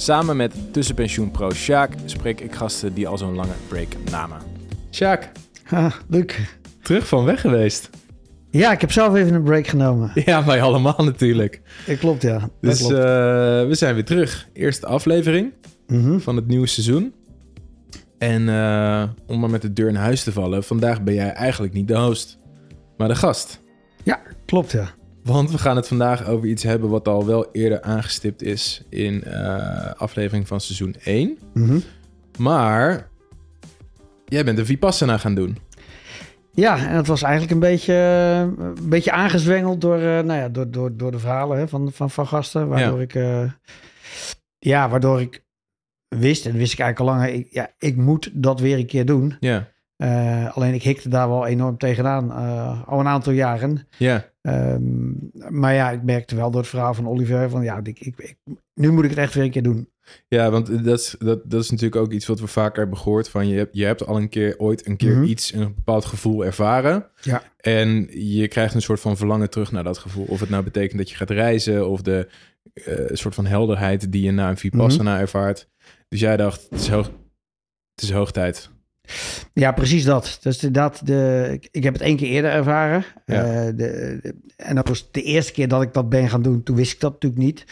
Samen met tussenpensioenpro Sjaak spreek ik gasten die al zo'n lange break namen. Sjaak, Ha, Luc. terug van weg geweest. Ja, ik heb zelf even een break genomen. Ja, wij allemaal natuurlijk. Dat klopt, ja. Dat Dus klopt. eh, we zijn weer terug. Eerste aflevering Mhm. van het nieuwe seizoen. En eh, om maar met de deur in huis te vallen, vandaag ben jij eigenlijk niet de host, maar de gast. Ja, klopt, ja. Want we gaan het vandaag over iets hebben wat al wel eerder aangestipt is in eh, aflevering van seizoen 1. Mhm. Maar jij bent een Vipassana gaan doen. Ja, en het was eigenlijk een beetje, eh, een beetje aangezwengeld door, eh, nou ja, door, door, door de verhalen hè, van, van, van gasten. Waardoor Ja. ik, ja, waardoor ik wist, en dat wist ik eigenlijk al langer, ik, ja, ik moet dat weer een keer doen. Ja, Eh, alleen ik hikte daar wel enorm tegenaan, eh, al een aantal jaren. ja, Ehm, maar ja, ik merkte wel door het verhaal van Oliver van, ja, ik, ik, ik- nu moet ik het echt weer een keer doen. ja want dat is, dat, dat is natuurlijk ook iets wat we vaker hebben gehoord. Van je, hebt, je hebt al een keer ooit een keer Mhm. iets, een bepaald gevoel ervaren. Ja. En je krijgt een soort van verlangen terug naar dat gevoel. Of het nou betekent dat je gaat reizen of de eh, soort van helderheid die je na een Vipassana Mhm. ervaart. Dus jij dacht, het is hoog, het is hoog tijd. Ja, precies dat. Dus dat de, ik, heb het één keer eerder ervaren. Ja. Eh, de, de- en dat was de eerste keer dat ik dat ben gaan doen. Toen wist ik dat natuurlijk niet.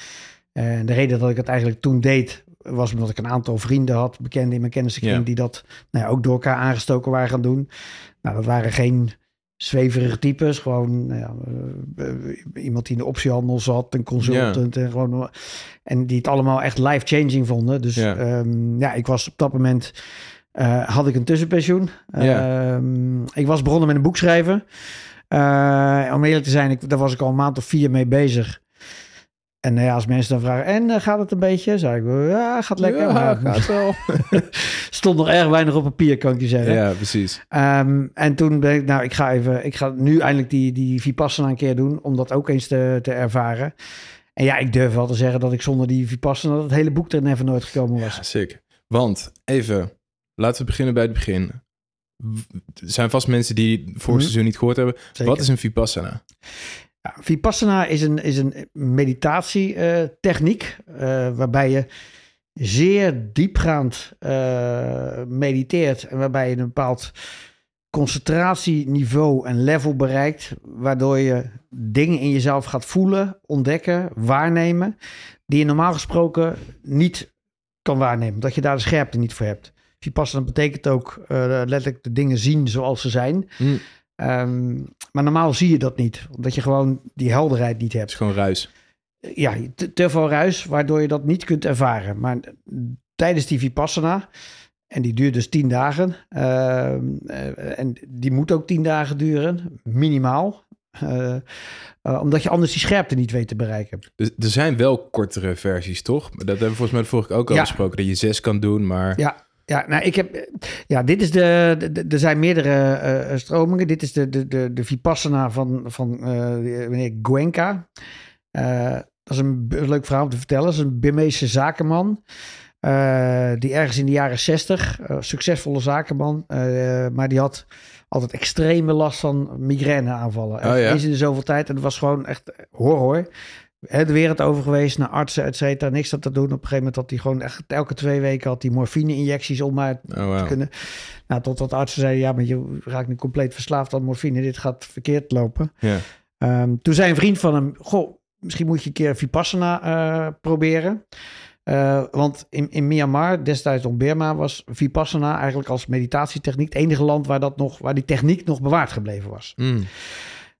En de reden dat ik het eigenlijk toen deed, was omdat ik een aantal vrienden had, bekenden in mijn kennissenkring, Ja. die dat nou ja, ook door elkaar aangestoken waren gaan doen. Nou, dat waren geen zweverige types. Gewoon nou ja, eh, eh, iemand die in de optiehandel zat, een consultant en gewoon... En die het allemaal echt life-changing vonden. Dus Ja. ja, ik was op dat moment... eh, had ik een tussenpensioen. Ja. Ehm, ik was begonnen met een boek schrijven. Eh, om eerlijk te zijn, ik, daar was ik al een maand of vier mee bezig. En nou ja, als mensen dan vragen, en gaat het een beetje? Zei ik, ja, gaat lekker. Ja, maar gaat wel. stond nog erg weinig op papier, kan ik je zeggen. ja, precies. Ehm, en toen ben ik, nou, ik ga even, ik ga nu eindelijk die, die Vipassana een keer doen, om dat ook eens te, te ervaren. En ja, ik durf wel te zeggen dat ik zonder die Vipassana het hele boek er never nooit gekomen was. Ja, zeker. Want, even, laten we beginnen bij het begin. Er zijn vast mensen die het vorig Mhm. seizoen niet gehoord hebben. Zeker. Wat is een Vipassana? Ja, Vipassana is een, is een meditatietechniek eh, waarbij je zeer diepgaand eh, mediteert en waarbij je een bepaald concentratieniveau en level bereikt, waardoor je dingen in jezelf gaat voelen, ontdekken, waarnemen, die je normaal gesproken niet kan waarnemen, omdat je daar de scherpte niet voor hebt. Vipassana betekent ook eh, letterlijk de dingen zien zoals ze zijn. Hm, Ehm, maar normaal zie je dat niet, omdat je gewoon die helderheid niet het hebt. is gewoon ruis. Ja, te, te veel ruis, waardoor je dat niet kunt ervaren. Maar tijdens die Vipassana, en die duurt dus tien dagen, ehm, eh, en die moet ook tien dagen duren, minimaal. eh, omdat je anders die scherpte niet weet te bereiken. Dus er zijn wel kortere versies, toch? Dat hebben we volgens mij vorige ook al Ja. besproken. Dat je zes kan doen, maar... Ja, ja, nou, ik heb. Ja, dit is de. er zijn meerdere eh, stromingen. Dit is de, de, de, de Vipassana van, van eh, meneer Goenka. Eh, dat is een leuk verhaal om te vertellen. Dat is een Burmeese zakenman. eh, die ergens in de jaren zestig, succesvolle zakenman, eh, maar die had altijd extreme last van migraineaanvallen. Oh ja? Eens in de zoveel tijd. En dat was gewoon echt horror. De wereld over geweest, naar artsen, et cetera. Niks aan te doen. Op een gegeven moment had hij gewoon echt elke twee weken had hij morfine-injecties om maar Oh, te kunnen. Nou, totdat artsen zeiden, ja, maar je raakt nu compleet verslaafd aan morfine. Dit gaat verkeerd lopen. Ja. Ehm, toen zei een vriend van hem, goh, misschien moet je een keer Vipassana eh, proberen. Eh, want in, in Myanmar, destijds nog Burma, was Vipassana eigenlijk als meditatietechniek het enige land waar, dat nog, waar die techniek nog bewaard gebleven was. Hm,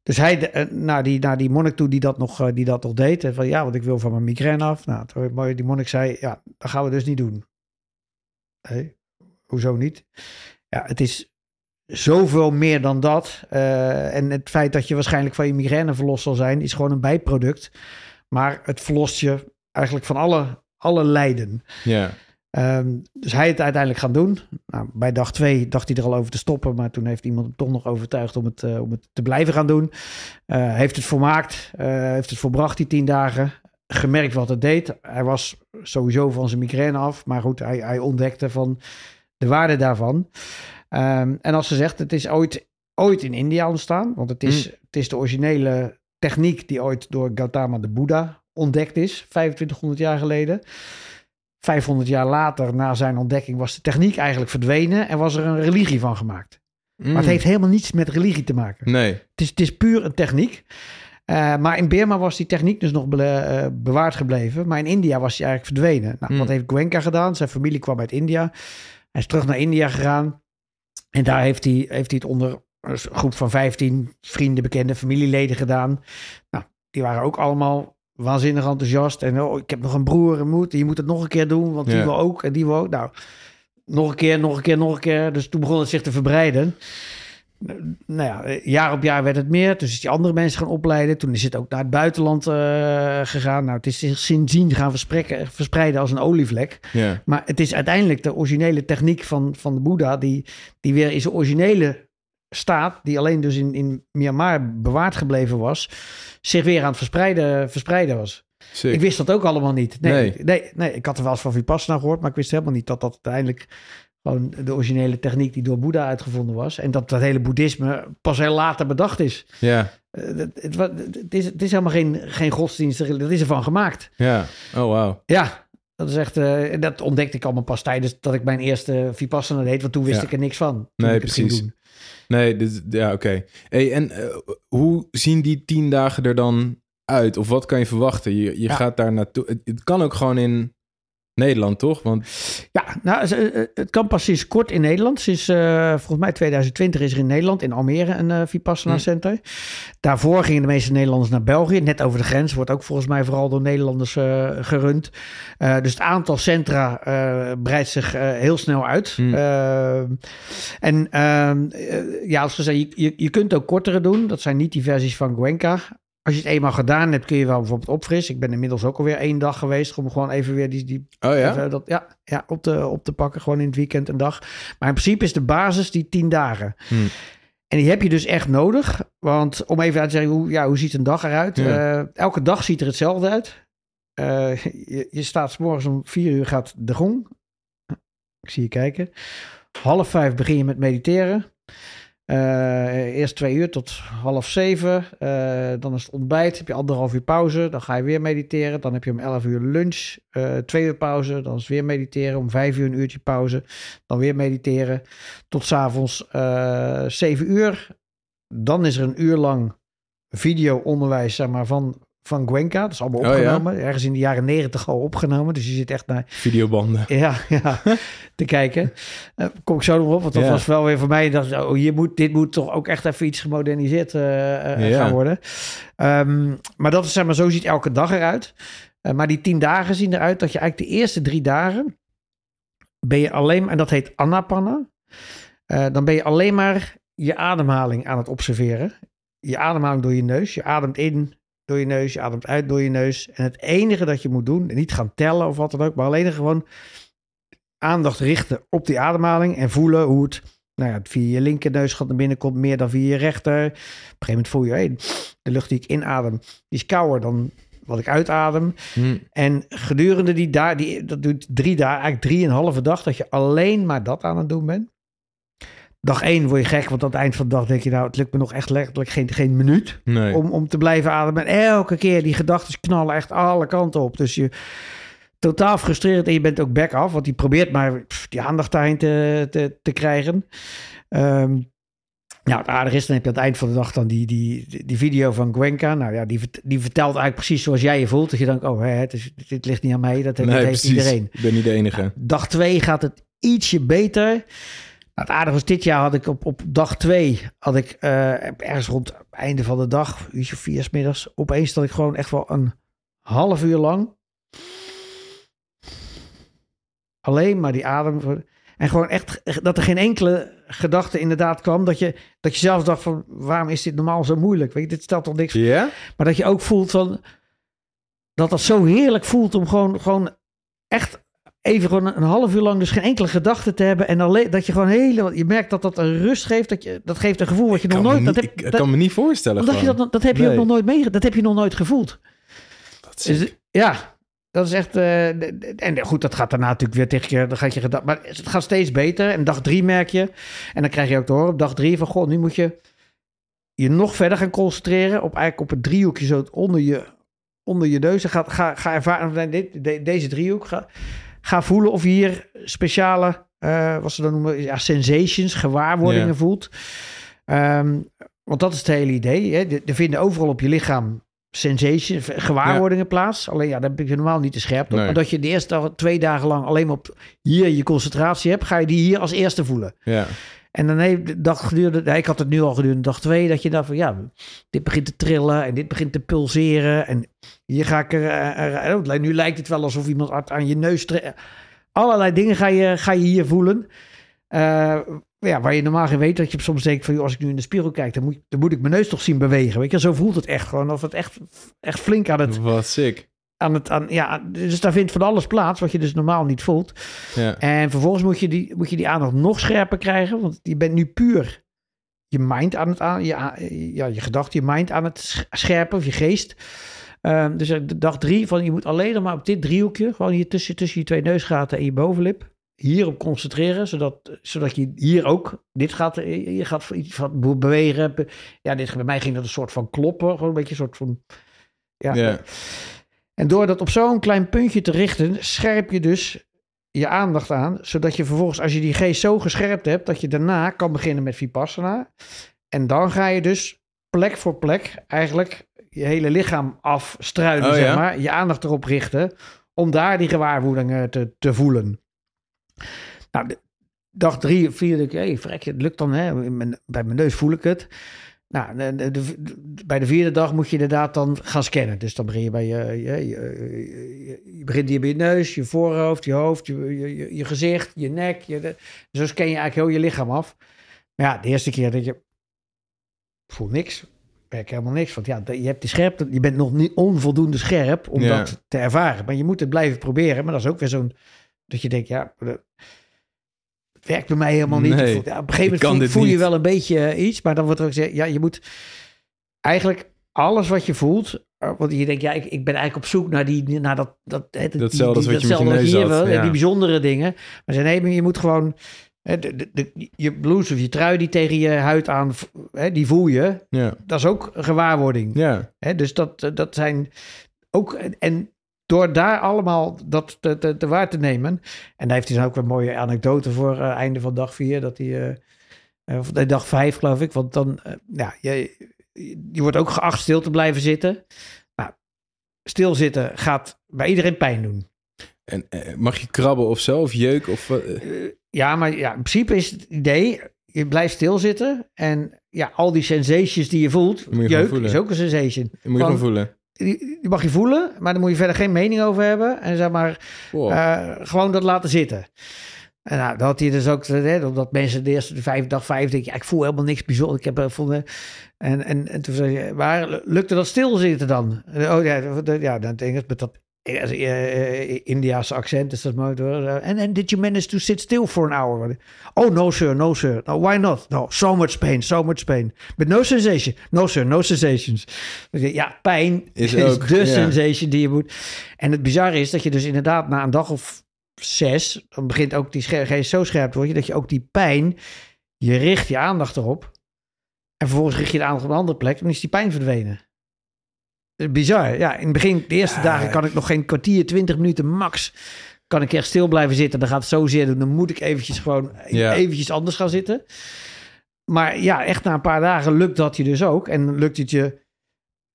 Dus hij eh, naar, die, naar die monnik toe die dat nog, eh, die dat nog deed. En van ja, want ik wil van mijn migraine af. Nou, toen, die monnik zei, ja, dat gaan we dus niet doen. Hé, hoezo niet? Ja, het is zoveel meer dan dat. Eh, en het feit dat je waarschijnlijk van je migraine verlost zal zijn, is gewoon een bijproduct. Maar het verlost je eigenlijk van alle, alle lijden. Ja. Ehm, dus hij het uiteindelijk gaan doen. Nou, bij dag twee dacht hij er al over te stoppen, maar toen heeft iemand hem toch nog overtuigd om het, eh, om het te blijven gaan doen. Uh, heeft het volmaakt, uh, heeft het volbracht die tien dagen. Gemerkt wat het deed. Hij was sowieso van zijn migraine af, maar goed, hij, hij ontdekte van de waarde daarvan. Um, en als ze zegt, het is ooit, ooit in India ontstaan, want het is, mm. het is de originele techniek die ooit door Gautama de Boeddha ontdekt is, 2500 jaar geleden. 500 jaar later, na zijn ontdekking, was de techniek eigenlijk verdwenen en was er een religie van gemaakt. Maar het mm. heeft helemaal niets met religie te maken. Nee. Het is, het is puur een techniek. Uh, maar in Burma was die techniek dus nog be uh, bewaard gebleven. Maar in India was hij eigenlijk verdwenen. Nou, mm. Wat heeft Gwenka gedaan? Zijn familie kwam uit India. Hij is terug naar India gegaan. En daar heeft hij, heeft hij het onder een groep van 15 vrienden, bekenden, familieleden gedaan. Nou, die waren ook allemaal waanzinnig enthousiast. En oh, ik heb nog een broer en moed. Je moet het nog een keer doen, want die wil ook en die wil ook. Nou, nog een keer, nog een keer, nog een keer. Dus toen begon het zich te verbreiden. Nou ja, jaar op jaar werd het meer. Dus is die andere mensen gaan opleiden. Toen is het ook naar het buitenland uh, gegaan. Nou, het is zich sindsdien gaan verspreiden als een olievlek. Ja. Maar het is uiteindelijk de originele techniek van, van de Boeddha... die, die weer in zijn originele staat, die alleen dus in, in Myanmar bewaard gebleven was, zich weer aan het verspreiden, verspreiden was. Ik wist dat ook allemaal niet. Nee, nee. nee. ik had er wel eens van Vipassana gehoord, maar ik wist helemaal niet dat dat uiteindelijk gewoon de originele techniek die door Boeddha uitgevonden was. En dat dat hele boeddhisme pas heel later bedacht is. Ja. Uh, het, het, het, is, het is helemaal geen, geen godsdienst, dat is ervan gemaakt. Ja, oh wow. Ja, dat is echt, uh, dat ontdekte ik allemaal pas tijdens dat ik mijn eerste Vipassana deed, want toen wist ik er niks van. Nee, precies. Nee, dit, ja, oké. Hey, en uh, hoe zien die tien dagen er dan uit? Of wat kan je verwachten? Je, je ja. gaat daar naartoe. Het, het, kan ook gewoon in Nederland, toch? Want... Ja, nou, eh, het kan pas sinds kort in Nederland. Sinds uh, volgens mij 2020 is er in Nederland, in Almere, een uh, Vipassana. Center. Daarvoor gingen de meeste Nederlanders naar België. Net over de grens wordt ook volgens mij vooral door Nederlanders uh, gerund. dus het aantal centra breidt zich heel snel uit. Hm. en ehm, ja, als gezegd, je, je, je kunt ook kortere doen. Dat zijn niet die versies van Gwenka. Als je het eenmaal gedaan hebt, kun je wel bijvoorbeeld opfrissen. Ik ben inmiddels ook alweer één dag geweest om gewoon even weer die, die oh ja? Even dat, ja, ja, op, te, op te pakken. Gewoon in het weekend een dag. Maar in principe is de basis die tien dagen. Hmm. En die heb je dus echt nodig. Want om even uit te zeggen, hoe, ja, hoe ziet een dag eruit? Ja. Uh, elke dag ziet er hetzelfde uit. Uh, je, je staat s morgens om vier uur gaat de gong. Ik zie je kijken. Half vijf begin je met mediteren. Uh, eerst twee uur tot half zeven. Uh, dan is het ontbijt. Heb je anderhalf uur pauze. Dan ga je weer mediteren. Dan heb je om elf uur lunch. Uh, twee uur pauze. Dan is weer mediteren. Om vijf uur een uurtje pauze. Dan weer mediteren. Tot s'avonds zeven uur. Dan is er een uur lang video-onderwijs zeg maar, van van Gwenka. Dat is allemaal opgenomen. Oh, ja? Ergens in de jaren negentig al opgenomen. Dus je zit echt naar... Videobanden. Ja, ja te kijken. Uh, kom ik zo nog op. Want dat ja. was wel weer voor mij... Dat, oh, hier moet, dit moet toch ook echt even iets gemoderniseerd uh, uh, ja. gaan worden. Um, maar dat is zeg maar... Zo ziet elke dag eruit. maar die tien dagen zien eruit dat je eigenlijk de eerste drie dagen... ben je alleen... En dat heet anapanna. dan ben je alleen maar je ademhaling aan het observeren. Je ademhaling door je neus. Je ademt in door je neus, je ademt uit door je neus. En het enige dat je moet doen, niet gaan tellen of wat dan ook, maar alleen gewoon aandacht richten op die ademhaling en voelen hoe het, nou ja, via je linker neusgat naar binnen komt, meer dan via je rechter. Op een gegeven moment voel je, hey, de lucht die ik inadem, die is kouder dan wat ik uitadem. Hmm. En gedurende die daar, die, dat doet drie dagen, eigenlijk drieënhalve dag, dat je alleen maar dat aan het doen bent. Dag één word je gek, want aan het eind van de dag denk je, nou, het lukt me nog echt letterlijk geen, geen minuut nee. om, om te blijven ademen. En elke keer die gedachten knallen echt alle kanten op. Dus je totaal frustreerd en je bent ook back af, want die probeert maar pff, die aandacht daarin te, te, te krijgen. Um, nou, het aardige is, dan heb je aan het eind van de dag dan die, die, die video van Gwenka. Nou ja, die, die vertelt eigenlijk precies zoals jij je voelt. Dat je denkt, oh, hè, het is, dit ligt niet aan mij, dat, nee, dat heeft iedereen. Ik ben niet de enige. Nou, dag twee gaat het ietsje beter. Nou, het aardige was, dit jaar had ik op, op dag twee, had ik uh, ergens rond het einde van de dag, uurtje vier 's middags, opeens dat ik gewoon echt wel een half uur lang alleen maar die adem. En gewoon echt dat er geen enkele gedachte inderdaad kwam. Dat je, dat je zelf dacht van waarom is dit normaal zo moeilijk? Weet je, dit stelt toch niks. Ja? Maar dat je ook voelt van dat dat zo heerlijk voelt om gewoon, gewoon echt even gewoon een half uur lang dus geen enkele gedachte te hebben. En alleen dat je gewoon hele, je merkt dat dat een rust geeft. Dat, je, dat geeft een gevoel wat je nog nooit, dat heb, ik dat, kan me niet voorstellen. omdat je dat, dat heb je ook nog nooit mee, dat heb je nog nooit gevoeld. Dat is Dus, ja, dat is echt. eh, en goed, dat gaat daarna natuurlijk weer tegen je. Dan gaat je gedacht, maar het gaat steeds beter. En dag drie merk je. En dan krijg je ook te horen op dag drie van: Goh, nu moet je je nog verder gaan concentreren. Op eigenlijk op het driehoekje zo onder je, onder je neus. En Ga, ga, ga ervaren. Dit, de- deze driehoek. Ga, ga voelen of je hier speciale. eh, wat ze dan noemen. Ja, sensations, gewaarwordingen voelt. Ehm, want dat is het hele idee. Hè? Er- vinden overal op je lichaam sensations, gewaarwordingen plaats. Alleen ja, daar heb je normaal niet te scherp op. Nee. Maar dat je de eerste twee dagen lang alleen maar op hier je concentratie hebt, ga je die hier als eerste voelen. Ja. En dan heeft de dag gedurende, ik had het nu al gedurende dag twee, dat je dacht van ja, dit begint te trillen en dit begint te pulseren. En hier ga ik er, eh, er- er- nu lijkt het wel alsof iemand aan je neus trekt. Allerlei dingen ga je, ga je hier voelen. Eh, ja, waar je normaal geen weet dat je soms denkt van joh, als ik nu in de spiegel kijk, dan moet, dan moet ik mijn neus toch zien bewegen. Weet je, zo voelt het echt gewoon. Of het echt, echt flink aan het, Wat sick. Aan het, aan, ja, dus daar vindt van alles plaats wat je dus normaal niet voelt. Ja. En vervolgens moet je, die, moet je die aandacht nog scherper krijgen. Want je bent nu puur je mind aan het aan, je, ja, je gedachte, je mind aan het sch- scherpen, of je geest. Ehm, dus de dag drie van je moet alleen maar op dit driehoekje, gewoon hier tussen, tussen je twee neusgaten en je bovenlip, hierop concentreren, zodat, zodat je hier ook, dit gaat, je gaat iets van be- bewegen. Be- Ja, dit, bij mij ging dat een soort van kloppen, gewoon een beetje een soort van, ja, Ja. En door dat op zo'n klein puntje te richten, scherp je dus je aandacht aan, zodat je vervolgens, als je die geest zo gescherpt hebt, dat je daarna kan beginnen met Vipassana. En dan ga je dus plek voor plek eigenlijk je hele lichaam afstruinen, Oh, zeg ja? maar. Je aandacht erop richten, om daar die gewaarwordingen te, te voelen. Nou, dag drie of vier, denk ik, hey, vrek, het lukt dan, hè? Bij mijn neus voel ik het. Nou, de, de- de- bij de vierde dag moet je inderdaad dan gaan scannen. Dus dan begin je bij je, je, je, je- je begint hier bij je neus, je voorhoofd, je hoofd, je, je, je- je gezicht, je nek. Je, de- zo scan je eigenlijk heel je lichaam af. Maar ja, de eerste keer dat je voel niks, ik merk helemaal niks. Want ja, je hebt die scherpte, je bent nog niet onvoldoende scherp om Ja. dat te ervaren. Maar je moet het blijven proberen. Maar dat is ook weer zo'n dat je denkt, ja, werkt bij mij helemaal niet. Nee, Ik voel- ja, op een gegeven moment voel, je wel een beetje eh, iets. Maar dan wordt er ook gezegd, ja, je moet eigenlijk alles wat je voelt. eh, Want je denkt, ja, ik, ik ben eigenlijk op zoek naar, die, naar dat, dat, hè, die- Datzelfde die- je datzelfde hier ja. Die bijzondere dingen. Maar ze nee, je moet gewoon... hè, de, de, de- je blouse of je trui die tegen je huid aan, hè, die voel je. Ja. Dat is ook een gewaarwording. Ja. Hè, dus dat, eh, dat zijn ook. En door daar allemaal dat te, te, te waar te nemen. En daar heeft hij dan ook weer een mooie anekdote voor eh, einde van dag vier. Dat hij. eh, of nee, dag vijf, geloof ik. Want dan. ja, je, je wordt ook geacht stil te blijven zitten. Nou, stilzitten gaat bij iedereen pijn doen. En mag je krabben of zo? Of jeuk? Of, ja, maar ja, in principe is het idee. Je blijft stilzitten. En ja, al die sensations die je voelt. Moet je jeuk is ook een sensation. moet je gewoon voelen. Die, mag je voelen, maar daar moet je verder geen mening over hebben. En zeg maar, Wow. eh, gewoon dat laten zitten. En nou, dat had hij dus ook, hè, omdat mensen de eerste de vijf, dag vijf denken, ja, ik voel helemaal niks bijzonders. Ik heb er vonden. En, en, en toen zei je, maar lukte dat stilzitten dan? Oh ja, dat- ja, dan Engels met dat eh, eh, Indiaanse accent is dat mooi. hoor. En and did you manage to sit still for an hour? Oh no sir, no sir. No, why not? No, so much pain, so much pain. But no sensation. No sir, no sensations. Dus Ja, pijn Is is, ook, de sensation die je moet. En het bizarre is dat je dus inderdaad na een dag of zes, dan begint ook die geest zo scherp te worden, dat je ook die pijn, je richt je aandacht erop. En vervolgens richt je de aandacht op een andere plek, dan is die pijn verdwenen. Bizar. Ja, in het begin, de eerste Ja. dagen kan ik nog geen kwartier, twintig minuten max. Kan ik echt stil blijven zitten. Dan gaat het zozeer doen. Dan moet ik eventjes gewoon Ja. eventjes anders gaan zitten. Maar ja, echt na een paar dagen lukt dat je dus ook. En lukt het je...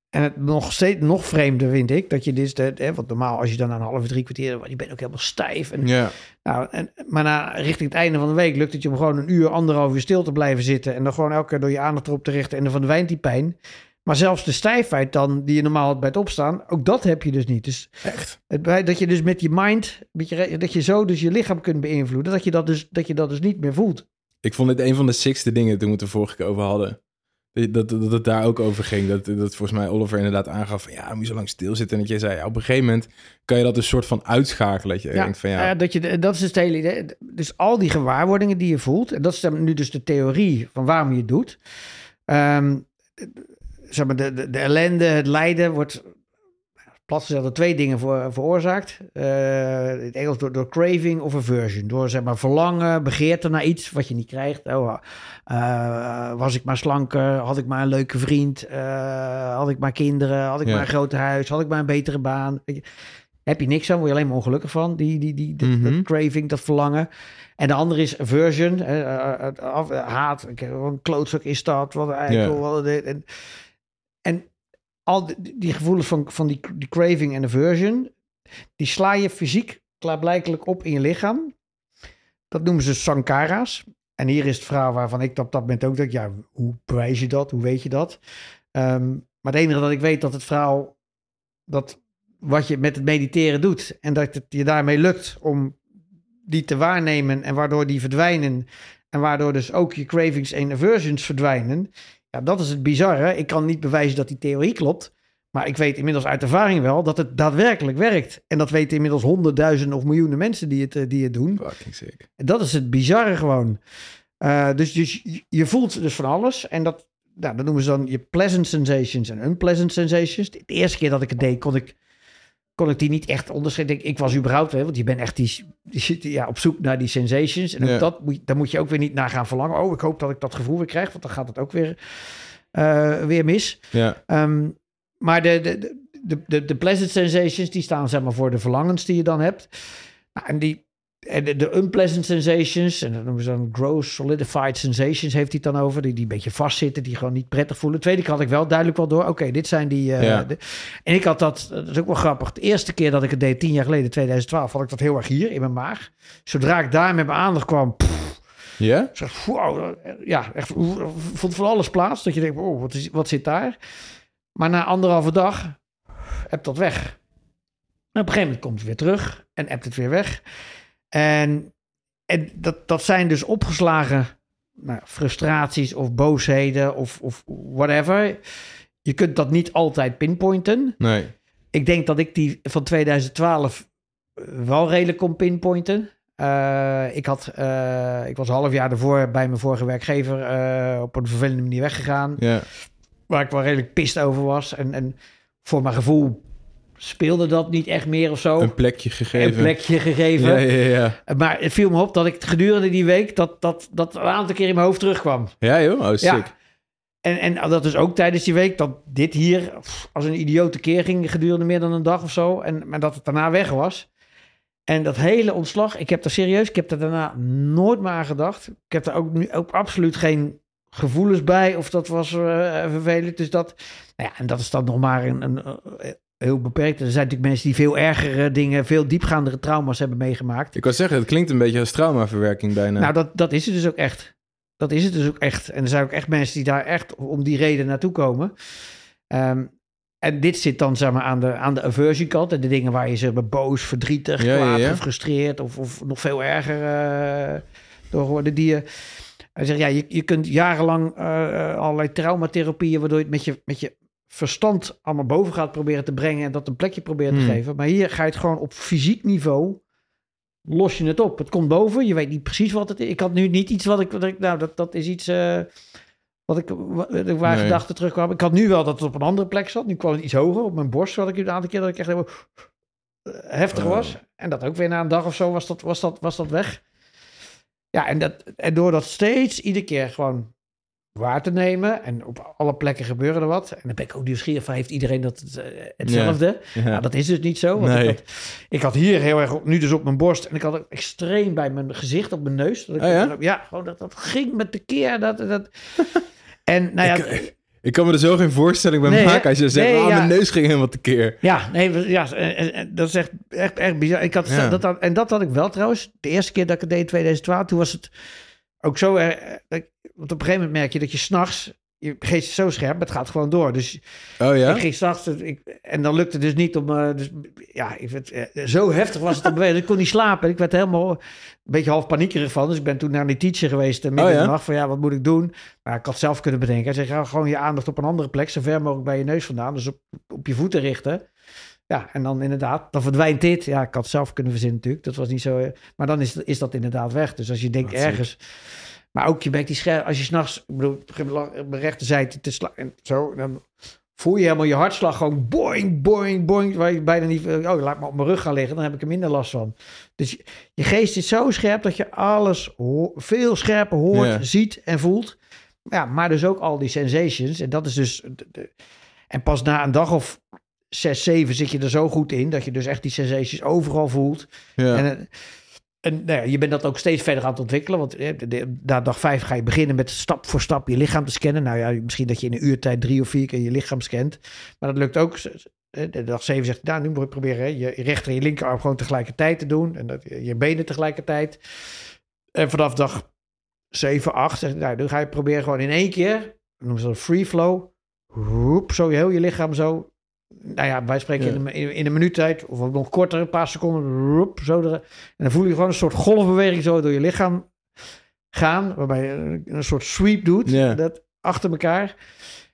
En het nog steeds nog vreemder vind ik. Dat je dus... De, hè, want normaal als je dan na een half, drie kwartier... Je bent ook helemaal stijf. En, Ja. nou, en, maar na, richting het einde van de week lukt het je om gewoon een uur, anderhalf uur stil te blijven zitten. En dan gewoon elke keer door je aandacht erop te richten. En dan verdwijnt die pijn. Maar zelfs de stijfheid dan, die je normaal had bij het opstaan, ook dat heb je dus niet. Dus Echt? het, dat je dus met je mind, met je, dat je zo dus je lichaam kunt beïnvloeden, dat je dat dus, dat je dat dus niet meer voelt. Ik vond dit een van de sixte dingen toen we het er vorige keer over hadden. Dat, dat, dat het daar ook over ging. Dat, dat volgens mij Oliver inderdaad aangaf van ja, dan moet je zo lang stilzitten. En dat jij zei, ja, op een gegeven moment kan je dat een soort van uitschakelen. Dat je Ja, denkt van ja, dat, je, dat is het hele idee. Dus al die gewaarwordingen die je voelt, en dat is dan nu dus de theorie van waarom je het doet. Ehm, zeg maar, de, de, de ellende, het lijden wordt plat gezegd door twee dingen voor, veroorzaakt. Eh, in het Engels door, door craving of aversion. Door zeg maar verlangen, begeerte naar iets wat je niet krijgt. Oh, eh, was ik maar slanker, had ik maar een leuke vriend, eh, had ik maar kinderen, had ik Ja. maar een groot huis, had ik maar een betere baan. Heb je niks aan, word je alleen maar ongelukkig van. Die, die, die, dat, Mhm. dat craving, dat verlangen. En de andere is aversion, haat. Ik, heb Wat een klootzak is dat, wat een eikel. Ja. Wat een dit. en, en al die, gevoelens van, van die, die craving en aversion, die sla je fysiek klaarblijkelijk op in je lichaam. Dat noemen ze sankara's. En hier is het verhaal waarvan ik op dat moment ook dacht, ja, hoe bewijs je dat? Hoe weet je dat? Ehm, maar het enige dat ik weet dat het verhaal, dat wat je met het mediteren doet en dat het je daarmee lukt om die te waarnemen en waardoor die verdwijnen en waardoor dus ook je cravings en aversions verdwijnen. Ja, dat is het bizarre. Ik kan niet bewijzen dat die theorie klopt. Maar ik weet inmiddels uit ervaring wel dat het daadwerkelijk werkt. En dat weten inmiddels honderdduizenden of miljoenen mensen die het, eh, die het doen. fucking dat is het bizarre gewoon. Eh, dus dus je, je voelt dus van alles. En dat, nou, dat noemen ze dan je pleasant sensations en unpleasant sensations. De eerste keer dat ik het deed, kon ik, kon ik die niet echt onderscheiden. Ik, ik was überhaupt, hè, want je bent echt die, die- ja, op zoek naar die sensations. En Ja. dat, moet, je- daar moet je ook weer niet naar gaan verlangen. Oh, ik hoop dat ik dat gevoel weer krijg, want dan gaat het ook weer, eh, weer mis. Ja, Ehm, maar de, de, de, de, de pleasant sensations, die staan zeg maar voor de verlangens die je dan hebt. Nou, en die, de, de unpleasant sensations, en dat noemen ze dan gross solidified sensations, heeft hij het dan over. Die, die een beetje vastzitten, die gewoon niet prettig voelen. Tweede keer had ik wel duidelijk wel door, oké, dit zijn die... eh, Ja. de- en ik had dat, dat is ook wel grappig, de eerste keer dat ik het deed, tien jaar geleden, 2012, had ik dat heel erg hier in mijn maag. Zodra ik daar met mijn aandacht kwam, ja? zeg, wow, ja, echt vond van alles plaats. Dat je denkt, oh, wat, is, wat zit daar? Maar na anderhalve dag hebt dat weg. En op een gegeven moment komt het weer terug en hebt het weer weg. En, en dat, dat zijn dus opgeslagen nou, frustraties of boosheden of, of whatever. Je kunt dat niet altijd pinpointen. Nee. Ik denk dat ik die van 2012 wel redelijk kon pinpointen. Eh, ik, had, eh, ik was een half jaar ervoor bij mijn vorige werkgever eh, op een vervelende manier weggegaan. Ja. Waar ik wel redelijk pist over was. En, en voor mijn gevoel speelde dat niet echt meer of zo. Een plekje gegeven. Een plekje gegeven. Ja, ja, ja. Maar het viel me op dat ik gedurende die week dat, dat, dat een aantal keer in mijn hoofd terugkwam. Ja, joh. Oh, sick. Ja. En, en dat is ook tijdens die week dat dit hier pff, als een idiote keer ging gedurende meer dan een dag of zo. En, maar dat het daarna weg was. En dat hele ontslag, ik heb er serieus, ik heb er daarna nooit meer aan gedacht. Ik heb er ook, nu, ook absoluut geen gevoelens bij of dat was eh, vervelend. Dus dat, nou ja, en dat is dan nog maar een, een, eh, heel beperkt. Er zijn natuurlijk mensen die veel ergere dingen, veel diepgaandere trauma's hebben meegemaakt. Ik kan zeggen, het klinkt een beetje als traumaverwerking bijna. Nou, dat, dat is het dus ook echt. Dat is het dus ook echt. En er zijn ook echt mensen die daar echt om die reden naartoe komen. Ehm, en dit zit dan zeg maar aan de, aan de aversion kant. En de dingen waar je zeg maar boos, verdrietig, Ja, kwaad, ja. gefrustreerd of, of nog veel erger eh, door worden. Die je, hij zegt, ja, je, je kunt jarenlang eh, eh, allerlei traumatherapieën, waardoor je het met je, met je verstand allemaal boven gaat proberen te brengen en dat een plekje proberen te Hmm. geven. Maar hier ga je het gewoon op fysiek niveau los je het op. Het komt boven, je weet niet precies wat het is. Ik had nu niet iets wat ik, wat ik nou, dat, dat is iets eh, wat ik, wa- waar Nee. gedachten terugkwamen. Ik had nu wel dat het op een andere plek zat. Nu kwam het iets hoger op mijn borst, wat ik een aantal keer dat ik echt helemaal eh, heftig Oh. was. En dat ook weer na een dag of zo was dat, was dat, was dat weg. Ja, en, dat, en door dat steeds iedere keer gewoon waar te nemen. En op alle plekken gebeuren er wat. En dan ben ik ook nieuwsgierig van, heeft iedereen dat eh, hetzelfde? ja. Nou, dat is dus niet zo. Want Nee. ik, had, ik had hier heel erg, op- nu dus op mijn borst. En ik had ook extreem bij mijn gezicht, op mijn neus. Dat ik, Oh ja? gewoon dat, dat ging met de keer. Dat, dat. En nou ja, Ik- Ik kan me er zo geen voorstelling bij Nee, maken als je zegt, Nee, ah, mijn neus ging helemaal tekeer. ja, nee, ja, en- en- en dat is echt, echt, echt bizar. Ik had, dat, en dat had ik wel trouwens. De eerste keer dat ik het deed in 2012, toen was het ook zo. eh, dat ik- want op een gegeven moment merk je dat je s'nachts je geest is zo scherp, het gaat gewoon door. Dus Oh ja? ik ging s'nachts, ik, en dan lukte het dus niet om, eh, dus, ja, ik werd, eh, zo heftig was het bewegen. Ik kon niet slapen. Ik werd helemaal een beetje half paniekerig van. Dus ik ben toen naar die teacher geweest, uh, midden Oh, in ja? de nacht, van ja, wat moet ik doen? Maar ik had zelf kunnen bedenken. Hij ga gewoon je aandacht op een andere plek, zo ver mogelijk bij je neus vandaan. Dus op, op je voeten richten. Ja, en dan inderdaad, dan verdwijnt dit. Ja, ik had het zelf kunnen verzinnen natuurlijk. Dat was niet zo, eh, maar dan is, is dat inderdaad weg. Dus als je denkt ergens... Maar ook je merkt die scherp, als je s'nachts, ik bedoel, mijn rechterzijde te slaan en zo, dan voel je helemaal je hartslag gewoon boing, boing, boing, waar je bijna niet, oh, laat me op mijn rug gaan liggen, dan heb ik er minder last van. Dus je, je geest is zo scherp dat je alles veel scherper hoort, Ja. ziet en voelt. Ja, maar dus ook al die sensations. En dat is dus, de- de- en pas na een dag of zes, zeven zit je er zo goed in, dat je dus echt die sensations overal voelt. Ja. En, eh, en nou ja, je bent dat ook steeds verder aan het ontwikkelen. Want eh, na dag vijf ga je beginnen met stap voor stap je lichaam te scannen. Nou ja, misschien dat je in een uurtijd drie of vier keer je lichaam scant. Maar dat lukt ook. eh, De dag zeven zegt, nou, nu moet je proberen hè, je rechter en je linkerarm gewoon tegelijkertijd te doen. En dat, je benen tegelijkertijd. En vanaf dag 7, 8, zeg, ik, nou, dan ga je proberen gewoon in één keer, noemen ze dat free flow. Roep, zo heel je lichaam zo. Nou ja, wij spreken Ja. in, een, in, in een minuut tijd, of nog korter, een paar seconden. Roep, zo er, en dan voel je gewoon een soort golfbeweging zo door je lichaam gaan, waarbij je een soort sweep doet, Ja. dat achter elkaar.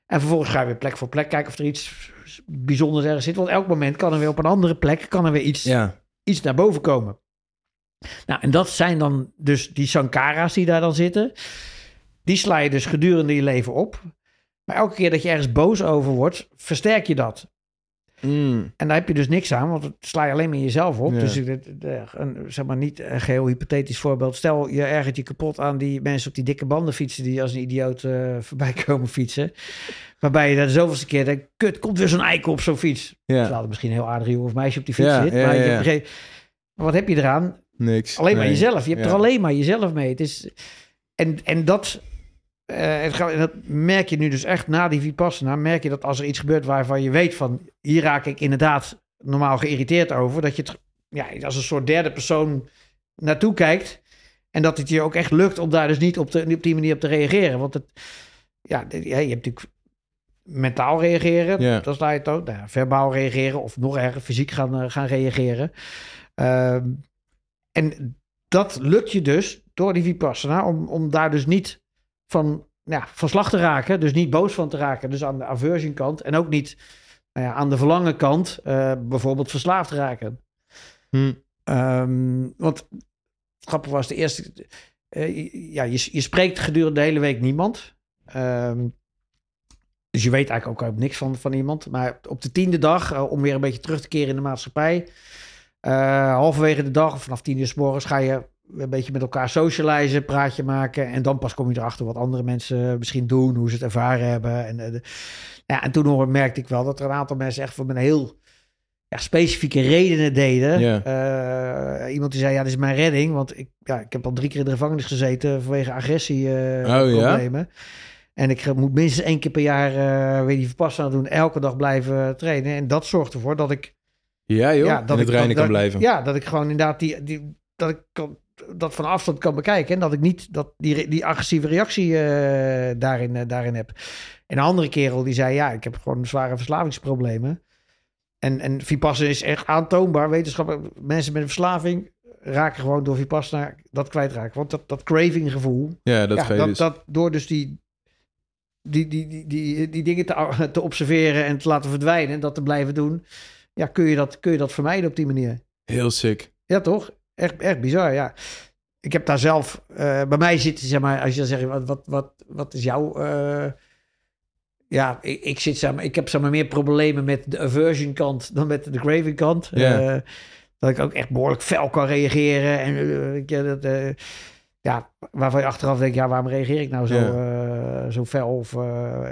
En vervolgens ga je weer plek voor plek kijken of er iets bijzonders ergens zit. Want elk moment kan er weer op een andere plek, kan er weer iets ja. iets naar boven komen. Nou, en dat zijn dan dus die sankara's die daar dan zitten. Die sla je dus gedurende je leven op. Maar elke keer dat je ergens boos over wordt, versterk je dat. Mm. En daar heb je dus niks aan, want het sla je alleen maar jezelf op. Ja. Dus eh, een, zeg maar niet een geheel hypothetisch voorbeeld. Stel, je ergert je kapot aan die mensen op die dikke banden fietsen... die als een idioot eh, voorbij komen fietsen. Waarbij je de zoveelste keer denkt... kut, komt weer zo'n eikel op zo'n fiets. Ja. Terwijl er misschien een heel aardig jongen of meisje op die fiets Ja, zit. maar, je wat heb je eraan? Niks. Alleen maar jezelf. Je hebt er alleen maar jezelf mee. Het is, en, en dat, eh, het gaat- en dat merk je nu dus echt na die Vipassana. Merk je dat als er iets gebeurt waarvan je weet van... hier raak ik inderdaad normaal geïrriteerd over. Dat je het ja, als een soort derde persoon naartoe kijkt. En dat het je ook echt lukt om daar dus niet op, te, op die manier op te reageren. Want het, ja, je hebt natuurlijk mentaal reageren. Dat sla je het ook. Nou, verbaal reageren of nog erger, fysiek gaan, eh, gaan reageren. Ehm, en dat lukt je dus door die Vipassana, om, om daar dus niet van, ja, van slag te raken. Dus niet boos van te raken. Dus aan de aversion kant. En ook niet nou ja, aan de verlangen kant, eh, bijvoorbeeld verslaafd raken. Hm. Ehm, want het grappige was de eerste. eh, ja, je, je spreekt gedurende de hele week niemand. Ehm, dus je weet eigenlijk ook niks van, van iemand. Maar op de tiende dag, eh, om weer een beetje terug te keren in de maatschappij. eh, halverwege de dag, of vanaf tien uur s morgens, ga je een beetje met elkaar socializen, praatje maken. En dan pas kom je erachter wat andere mensen misschien doen, hoe ze het ervaren hebben. En, eh, de- ja, en toen merkte ik wel dat er een aantal mensen echt voor een heel ja, specifieke redenen deden. Ja. Eh, iemand die zei, ja, dit is mijn redding. Want ik, ja, ik heb al drie keer in de gevangenis gezeten vanwege agressieproblemen. En ik moet minstens één keer per jaar eh weer die verpassing doen. Elke dag blijven trainen. En dat zorgt ervoor dat ik... Ja joh, ja, in dat het ik, dat, kan dat- blijven. Ja, dat ik gewoon inderdaad die, die, dat ik kan, dat van afstand kan bekijken. En dat ik niet dat die, die agressieve reactie eh, daarin, eh, daarin heb. En een andere kerel die zei, ja, ik heb gewoon zware verslavingsproblemen. En, en Vipassana is echt aantoonbaar. Wetenschappelijk, mensen met een verslaving raken gewoon door Vipassana dat kwijtraken. Want dat, dat craving gevoel, Ja, dat ja, dat, dus. dat door dus die, die, die, die, die, die dingen te, te observeren en te laten verdwijnen en dat te blijven doen, ja, kun je dat, kun je dat vermijden op die manier. Heel sick. Ja, toch? Echt, echt bizar, ja. Ik heb daar zelf, eh, bij mij zit, zeg maar, als je dan zegt, wat, wat, wat, wat is jouw, eh, ja, ik, ik zit, zeg maar, ik heb zeg maar meer problemen met de aversion kant dan met de craving kant. Eh, dat ik ook echt behoorlijk fel kan reageren en ik, ja, dat, ja, waarvan je achteraf denkt, ja, waarom reageer ik nou zo, zo fel of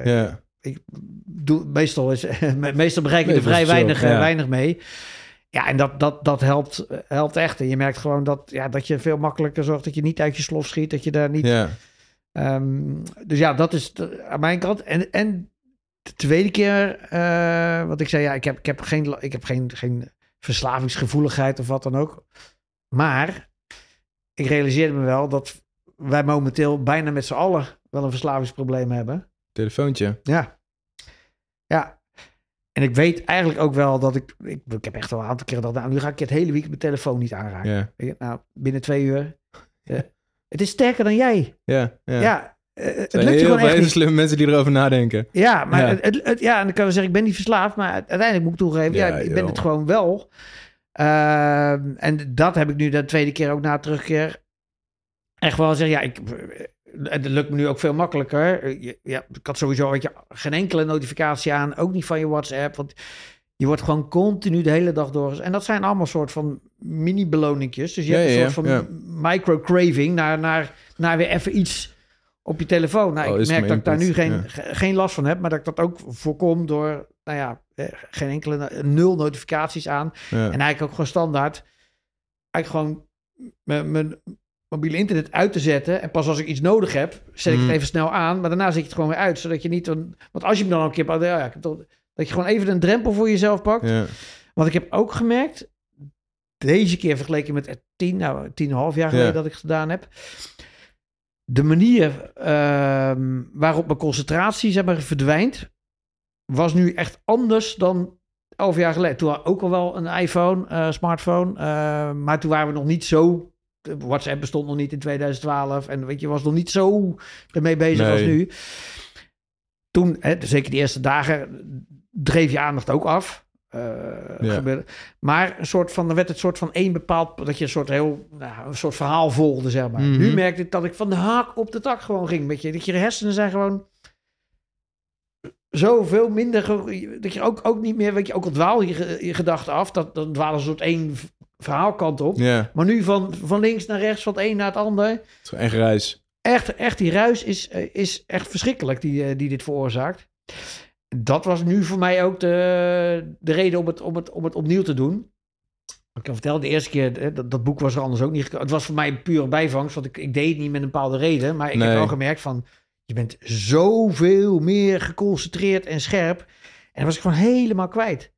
Ja. ik doe, meestal, is, meestal bereik Nee, er vrij weinig, ja. weinig mee. Ja, en dat, dat, dat helpt, helpt echt. En je merkt gewoon dat, ja, dat je veel makkelijker zorgt dat je niet uit je slof schiet. Dat je daar niet... Ja. Ehm, dus ja, dat is de- aan mijn kant. En, en de tweede keer, eh, wat ik zei, ja, ik heb, ik heb, geen, ik heb geen, geen verslavingsgevoeligheid of wat dan ook. Maar ik realiseerde me wel dat wij momenteel bijna met z'n allen wel een verslavingsprobleem hebben. Telefoontje. Ja. Ja. En ik weet eigenlijk ook wel dat ik... Ik, ik heb echt wel een aantal keren gedacht... Nou, nu ga ik het hele weekend mijn telefoon niet aanraken. Ja, Nou, binnen twee uur... eh, het is sterker dan jij. ja, ja. Ja. eh, het zijn lukt je heel gewoon echt slimme mensen die erover nadenken. Ja, maar Ja. Het, het- het- ja, en dan kan we zeggen, ik ben niet verslaafd, maar uiteindelijk moet ik toegeven, ja, Ja, ik ben joh. het gewoon wel. Ehm, en dat heb ik nu de tweede keer ook na terugkeer echt wel zeggen, ja, ik, het lukt me nu ook veel makkelijker. Ja, ik had sowieso weet je, geen enkele notificatie aan, ook niet van je WhatsApp, want je wordt gewoon continu de hele dag door. En dat zijn allemaal soort van mini-beloningjes. Dus je Ja, hebt een ja, soort ja. van micro-craving naar, naar, naar weer even iets op je telefoon. Nou, Oh, ik merk dat ik daar nu geen, geen last van heb, maar dat ik dat ook voorkom door, nou ja, eh, geen enkele, nul notificaties aan. En eigenlijk ook gewoon standaard, eigenlijk gewoon mijn, mijn mobiele internet uit te zetten. En pas als ik iets nodig heb, zet ik het even snel aan, maar daarna zet je het gewoon weer uit, zodat je niet, een, want als je hem dan een keer, ja, ik heb toch, dat je gewoon even een drempel voor jezelf pakt. Ja. Want ik heb ook gemerkt, deze keer vergeleken met het tien, nou, tien en een half jaar geleden Ja. dat ik het gedaan heb. De manier ehm, waarop mijn concentratie zeg maar, verdwijnt, was nu echt anders dan elf jaar geleden. Toen had ik ook al wel een iPhone, eh, smartphone, eh, maar toen waren we nog niet zo. WhatsApp bestond nog niet in 2012 en weet je, was nog niet zo ermee bezig als nu. Toen, hè, zeker die eerste dagen, dreef je aandacht ook af. Eh, Ja. Maar een soort van, er werd het soort van één bepaald, dat je een soort heel, nou, een soort verhaal volgde, zeg maar. Mhm. Nu merkte ik dat ik van de haak op de tak gewoon ging. Weet je, dat je hersenen zijn gewoon zoveel minder, dat je ook, ook niet meer, weet je, ook al dwaal je, ge- je gedachten af, dat, dan dwalen ze een soort één verhaalkant op. Maar nu van, van links naar rechts, van het een naar het ander. het is gewoon echt reis. Echt, echt die ruis is, eh, is echt verschrikkelijk die, eh, die dit veroorzaakt. Dat was nu voor mij ook de, de reden om het, om, het, om het opnieuw te doen. Ik kan vertellen, de eerste keer, eh, dat, dat boek was er anders ook niet gekomen. Het was voor mij een pure bijvangst, want ik, ik deed het niet met een bepaalde reden. Maar ik Nee. heb wel gemerkt van, je bent zoveel meer geconcentreerd en scherp. En dat was ik gewoon helemaal kwijt.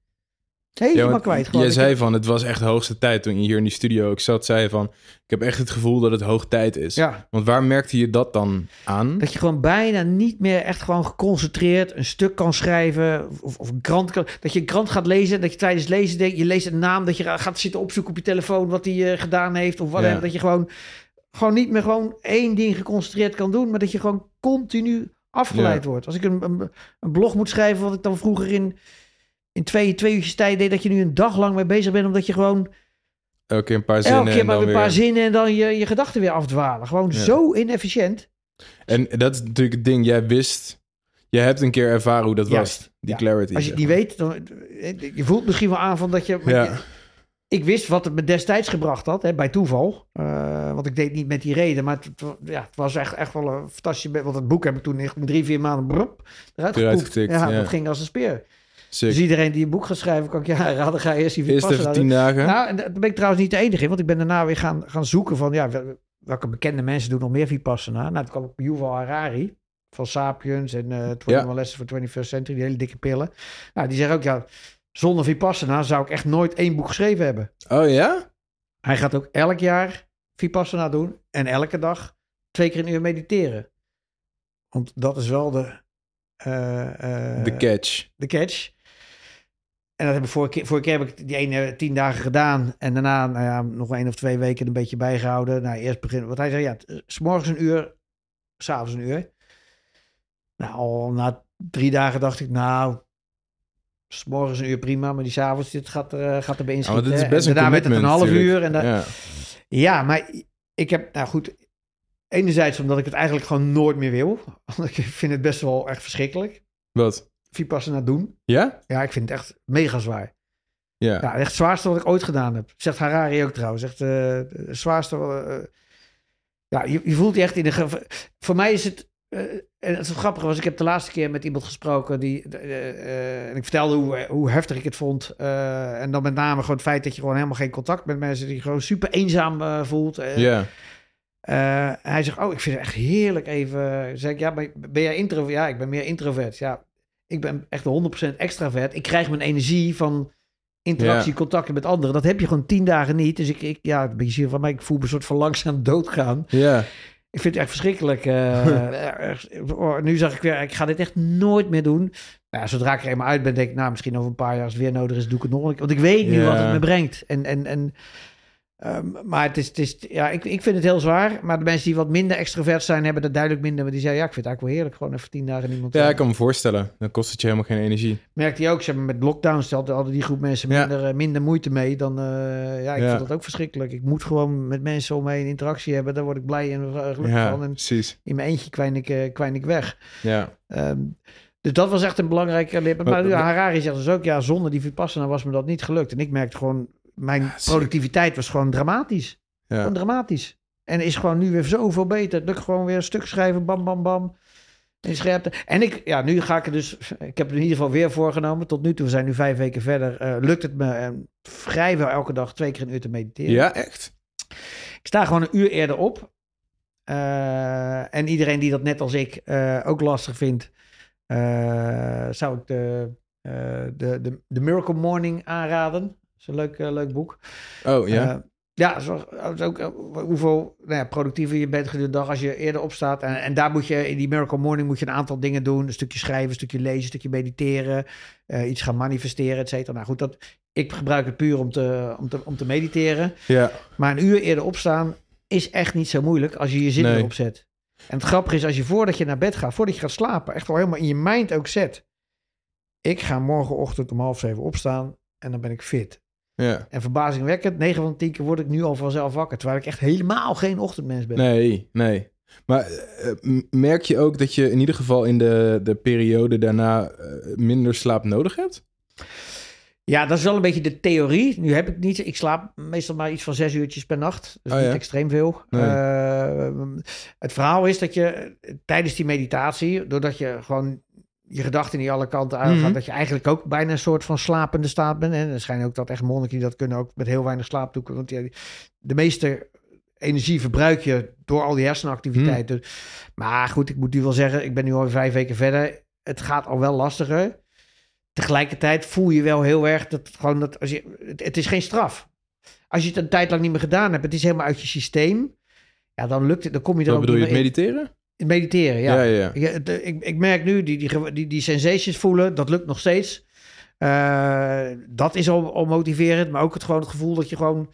Helemaal kwijt. Gewoon. Jij zei heb- van, het was echt de hoogste tijd toen je hier in die studio ook zat. Zei je van, ik heb echt het gevoel dat het hoog tijd is. ja, Want waar merkte je dat dan aan? Dat je gewoon bijna niet meer echt gewoon geconcentreerd een stuk kan schrijven. Of, of een krant kan. Dat je een krant gaat lezen. Dat je tijdens het lezen denkt. Je leest een naam. Dat je gaat zitten opzoeken op je telefoon. Wat hij eh, gedaan heeft. Of wat Ja. Dat je gewoon, gewoon niet meer gewoon één ding geconcentreerd kan doen. Maar dat je gewoon continu afgeleid wordt. Als ik een, een, een blog moet schrijven. Wat ik dan vroeger in, in twee, twee uurtjes tijd deed. Dat je nu een dag lang mee bezig bent. Omdat je gewoon Elke keer een paar zinnen elke keer en maar dan een paar weer... zinnen. En dan je, je gedachten weer afdwalen. Gewoon Ja. zo inefficiënt. En dat is natuurlijk het ding, jij wist... Jij hebt een keer ervaren hoe dat Juist, was, die ja. clarity. Als je niet weet, dan, je voelt misschien wel aan van dat je... Ja, Ik wist wat het me destijds gebracht had, hè, bij toeval. Eh, want ik deed niet met die reden, maar het, ja, het was echt, echt wel een fantastisch... be- Want het boek heb ik toen in drie, vier maanden brop, eruit gepoept. ja. dat ging als een speer. Sick. Dus iedereen die een boek gaat schrijven, kan ik ja raden, ga eerst die Eerst Vipassana even tien dagen. Nou, en daar ben ik trouwens niet de enige in, want ik ben daarna weer gaan, gaan zoeken van... Ja, wel- welke bekende mensen doen nog meer Vipassana? Nou, toen kwam ik op Yuval Harari van Sapiens en eh 21 Lessons for 21st Century, die hele dikke pillen. Nou, die zeggen ook, ja, zonder Vipassana zou ik echt nooit één boek geschreven hebben. Oh ja? Hij gaat ook elk jaar Vipassana doen en elke dag twee keer een uur mediteren. Want dat is wel de... eh, eh, De catch. de catch. En dat heb ik vorige keer, vorige keer heb ik die ene tien dagen gedaan. En daarna nou ja, nog één of twee weken een beetje bijgehouden. Nou, eerst beginnen. Want hij zei, ja, t- s morgens een uur, s'avonds een uur. Nou, al na drie dagen dacht ik, nou, s morgens een uur prima. Maar die s'avonds, dit gaat er, eh, gaat er bij Ja, inschieten. want het is En best een daarna werd het een half natuurlijk. uur. En dan, Ja. ja, maar ik heb, nou goed, enerzijds omdat ik het eigenlijk gewoon nooit meer wil. Want ik vind het best wel echt verschrikkelijk. Wat? Vipassana doen. Ja? Ja, ik vind het echt mega zwaar. Ja. Ja, echt het zwaarste wat ik ooit gedaan heb. Zegt Harari ook trouwens. Echt het zwaarste. eh, ja, je, je voelt je echt in de. Voor mij is het. eh, en het grappige was, ik heb de laatste keer met iemand gesproken die. en ik vertelde hoe, hoe heftig ik het vond. en dan met name gewoon het feit dat je gewoon helemaal geen contact met mensen die je gewoon super eenzaam voelt. Ja. Hij zegt, oh, ik vind het echt heerlijk even. Zeg ik, ja, ben jij introvert? Ja, ik ben meer introvert. Ja, ik ben echt 100% extravert. Ik krijg mijn energie van interactie, Ja. contacten met anderen. Dat heb je gewoon tien dagen niet. Dus ik, ik ja, een beetje van mij, ik voel me een soort van langzaam doodgaan. Ja. Ik vind het echt verschrikkelijk. eh, oh, nu zag ik weer, ik ga dit echt nooit meer doen. Ja, zodra ik er eenmaal uit ben, denk ik, nou, misschien over een paar jaar als het weer nodig is, doe ik het nog een keer. Want ik weet nu Ja. wat het me brengt. En, en, en, ehm, maar het is, het is ja, ik, ik vind het heel zwaar. Maar de mensen die wat minder extrovert zijn, hebben dat duidelijk minder. Maar die zeggen, ja, ik vind het eigenlijk wel heerlijk. Gewoon even tien dagen niemand. Ja, ik kan me voorstellen. Dan kost het je helemaal geen energie. merkte hij ook, zeg maar, met lockdown stelde hadden die groep mensen minder, eh, minder moeite mee dan, eh, ja, ik Ja. vind dat ook verschrikkelijk. Ik moet gewoon met mensen om me heen interactie hebben, daar word ik blij en eh, gelukkig Ja, van. En precies. in mijn eentje kwijn ik, kwijn ik weg. Ja. Ehm, dus dat was echt een belangrijke lip. Maar Maar- Harari zegt dus ook, ja, zonder die Vipassana was me dat niet gelukt. En ik merkte gewoon, mijn productiviteit was gewoon dramatisch. Ja. Gewoon dramatisch. En is gewoon nu weer zoveel beter. Lukt gewoon weer een stuk schrijven, bam, bam, bam. In scherpte. En ik, ja, nu ga ik er dus, ik heb het in ieder geval weer voorgenomen. Tot nu toe, we zijn nu vijf weken verder, eh, lukt het me eh, vrijwel elke dag twee keer een uur te mediteren. ja, echt? Ik sta gewoon een uur eerder op. Eh, en iedereen die dat net als ik ook lastig vindt, zou ik de, de, de, de Miracle Morning aanraden. Dat is een leuk, eh, leuk boek. Oh, ja? Eh, ja, ook eh, hoeveel nou ja, productiever je bent gedurende de dag als je eerder opstaat. En, en daar moet je in die Miracle Morning moet je een aantal dingen doen. Een stukje schrijven, een stukje lezen, een stukje mediteren. iets gaan manifesteren, et cetera. Nou goed, dat, ik gebruik het puur om te, om te, om te mediteren. ja. Maar een uur eerder opstaan is echt niet zo moeilijk als je je zin Nee. erop zet. En het grappige is, als je voordat je naar bed gaat, voordat je gaat slapen, echt wel helemaal in je mind ook zet. Ik ga morgenochtend om half zeven opstaan en dan ben ik fit. Ja. En verbazingwekkend, 9 van de 10 keer word ik nu al vanzelf wakker. Terwijl ik echt helemaal geen ochtendmens ben. Nee, nee. Maar eh, merk je ook dat je in ieder geval in de, de periode daarna eh, minder slaap nodig hebt? Ja, dat is wel een beetje de theorie. Nu heb ik niet. Ik slaap meestal maar iets van zes uurtjes per nacht. Dus Oh, niet ja? extreem veel. Nee. Eh, het verhaal is dat je tijdens die meditatie, doordat je gewoon je gedachten niet alle kanten uitgaan, Mhm. dat je eigenlijk ook bijna een soort van slapende staat bent. En er schijnen ook dat echt monniken die dat kunnen ook met heel weinig slaap doen. Want ja, de meeste energie verbruik je door al die hersenactiviteit. Hmm. Dus- maar goed, ik moet nu wel zeggen, ik ben nu al vijf weken verder. Het gaat al wel lastiger. Tegelijkertijd voel je wel heel erg dat het gewoon dat als je, het, het is geen straf. Als je het een tijd lang niet meer gedaan hebt, het is helemaal uit je systeem. Ja, dan lukt het, dan kom je er Wat ook bedoel je, het mediteren? Mediteren, ja. ja, ja. Ik, eh, ik, ik merk nu, die, die, die, die sensations voelen, dat lukt nog steeds. Eh, dat is al, al motiverend, maar ook het, gewoon het gevoel dat je gewoon...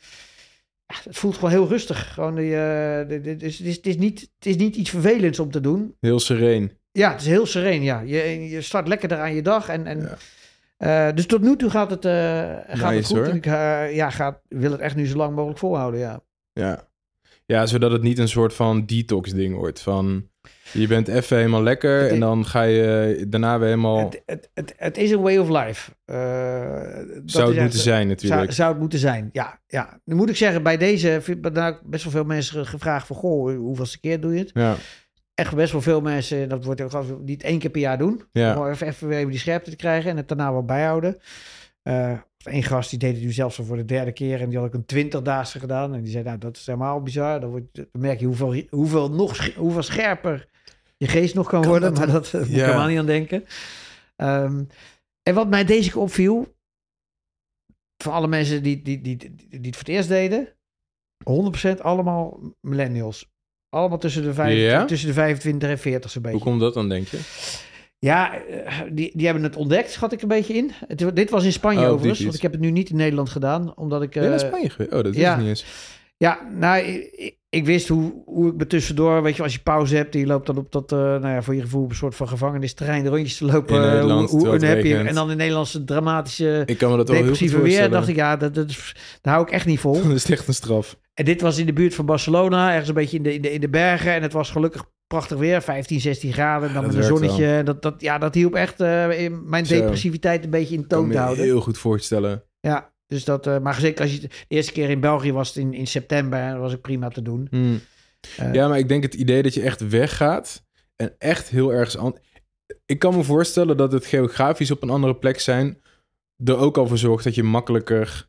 Ja, het voelt gewoon heel rustig. Gewoon die, eh, het, is, het, is niet, het is niet iets vervelends om te doen. Heel sereen. Ja, het is heel sereen, ja. Je, je start lekker eraan je dag. En, en, Ja. dus tot nu toe gaat het, eh, gaat het goed. hoor. En ik ja, ga, wil het echt nu zo lang mogelijk volhouden, ja. Ja. ja, zodat het niet een soort van detox-ding wordt. Van je bent even helemaal lekker Het en dan ga je daarna weer helemaal. Het, het, het, is een way of life. Eh, dat zou het moeten zijn, Zou, natuurlijk. zou het moeten zijn, ja. ja. Nu moet ik zeggen, bij deze ik nou best wel veel mensen gevraagd van... Goh, hoeveelste keer doe je het? Ja, Echt best wel veel mensen, dat wordt ook ik niet één keer per jaar doen. Ja. Om even, even weer even die scherpte te krijgen en het daarna wel bijhouden. Eh Eén gast die deed het nu zelfs al voor de derde keer en die had ook een twintigdaagse gedaan. En die zei, nou, dat is helemaal bizar. Dan, wordt, dan merk je hoeveel, hoeveel, nog, hoeveel scherper je geest nog kan, Kan worden. dat Maar dat moet ik Ja. helemaal niet aan denken. Ehm, en wat mij deze keer opviel, voor alle mensen die, die, die, die, die het voor het eerst deden, 100% allemaal millennials. Allemaal tussen de, vijf, Ja? tussen de 25 en 40 zo'n beetje. hoe komt dat dan, denk je? Ja, eh, die, die hebben het ontdekt, schat ik een beetje in. Het, dit was in Spanje Oh, overigens, want ik heb het nu niet in Nederland gedaan, omdat ik... Je naar eh, Spanje geweest? Oh, dat is ja. niet eens. ja, nou, ik, ik wist hoe, hoe ik me tussendoor, weet je, als je pauze hebt, die loopt dan op dat, eh, nou ja, voor je gevoel, een soort van gevangenisterrein, de rondjes te lopen. In eh, Nederland, hoe, hoe unhappy. regent. En dan in Nederlandse dramatische, Ik kan me dat wel heel goed depressieve weer, voorstellen. dacht ik, ja, dat, dat, daar hou ik echt niet vol. dat is echt een straf. En dit was in de buurt van Barcelona, ergens een beetje in de, in de, in de bergen. En het was gelukkig prachtig weer, 15, 16 graden. En dan met een zonnetje. Dat, dat, ja, dat hielp echt eh, in mijn Zo. depressiviteit een beetje in toon te me houden. heel goed voorstellen. Ja, dus dat, eh, maar zeker als je... De eerste keer in België was het in, in september. En dat was ook prima te doen. Hmm. Eh. ja, maar ik denk het idee dat je echt weggaat en echt heel ergens aan. Ik kan me voorstellen dat het geografisch op een andere plek zijn er ook al voor zorgt dat je makkelijker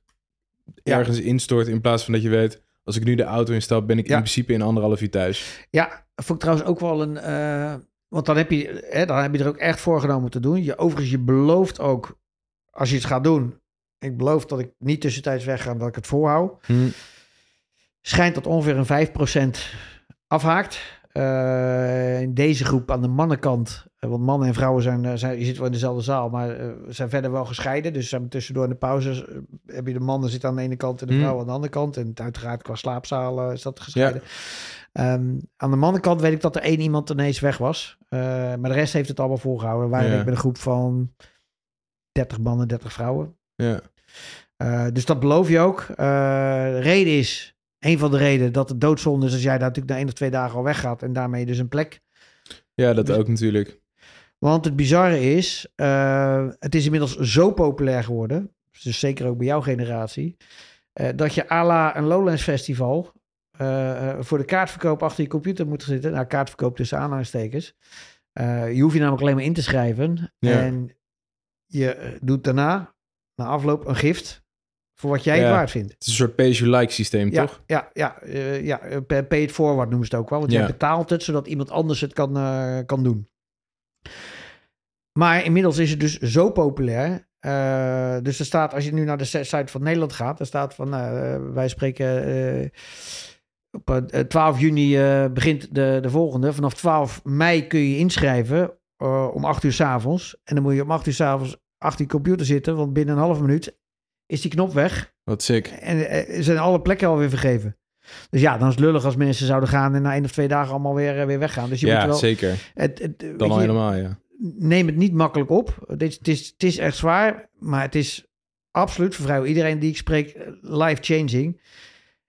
Ja. ergens instort in plaats van dat je weet als ik nu de auto instap ben ik Ja. in principe in anderhalf uur thuis. Ja, vond ik trouwens ook wel een... eh, want dan heb, je, hè, dan heb je er ook echt voorgenomen te doen. Je, overigens, je belooft ook, als je het gaat doen... Ik beloof dat ik niet tussentijds wegga, dat ik het volhoud. Hmm. schijnt dat ongeveer een 5% afhaakt. Eh, in deze groep aan de mannenkant, eh, want mannen en vrouwen zijn, eh, zijn, je zit wel in dezelfde zaal, maar eh, zijn verder wel gescheiden. Dus zijn tussendoor in de pauzes heb je de mannen zitten aan de ene kant en de Hmm. vrouwen aan de andere kant. En uiteraard qua slaapzalen is dat gescheiden. Ehm, aan de mannenkant weet ik dat er één iemand ineens weg was. Maar de rest heeft het allemaal volgehouden. Ja. denk ik met een groep van 30 mannen, 30 vrouwen. Ja. Eh, dus dat beloof je ook. Eh, de reden is, een van de redenen dat het doodzonde is als jij daar natuurlijk na één of twee dagen al weggaat en daarmee dus een plek. ja, dat Dus- ook natuurlijk. Want het bizarre is, eh, het is inmiddels zo populair geworden, dus zeker ook bij jouw generatie, dat je à la een Lowlands Festival voor de kaartverkoop achter je computer moet zitten. Nou, kaartverkoop tussen aanhalingstekens. Je hoeft je namelijk alleen maar in te schrijven. Ja. En je doet daarna, na afloop, een gift voor wat jij Ja. het waard vindt. Het is een soort pay-as-you-like systeem, Ja, toch? ja, ja, eh, ja eh, pay pay it forward noemen ze het ook wel. Want jij betaalt het zodat iemand anders het kan, eh, kan doen. Maar inmiddels is het dus zo populair. dus er staat, als je nu naar de site van Nederland gaat, er staat van, wij spreken op eh, 12 juni begint de, de volgende. Vanaf 12 mei kun je je inschrijven om 8 uur s'avonds. En dan moet je om 8 uur s'avonds achter je computer zitten, want binnen een half minuut is die knop weg. Wat sick. En eh, zijn alle plekken alweer vergeven. Dus ja, dan is het lullig als mensen zouden gaan en na één of twee dagen allemaal weer, eh, weer weggaan. Dus je moet Ja, wel. zeker. Het, Dan al je, helemaal, ja. neem het niet makkelijk op. Het is, het, is, het is echt zwaar, maar het is absoluut voor vrijwel iedereen die ik spreek life-changing.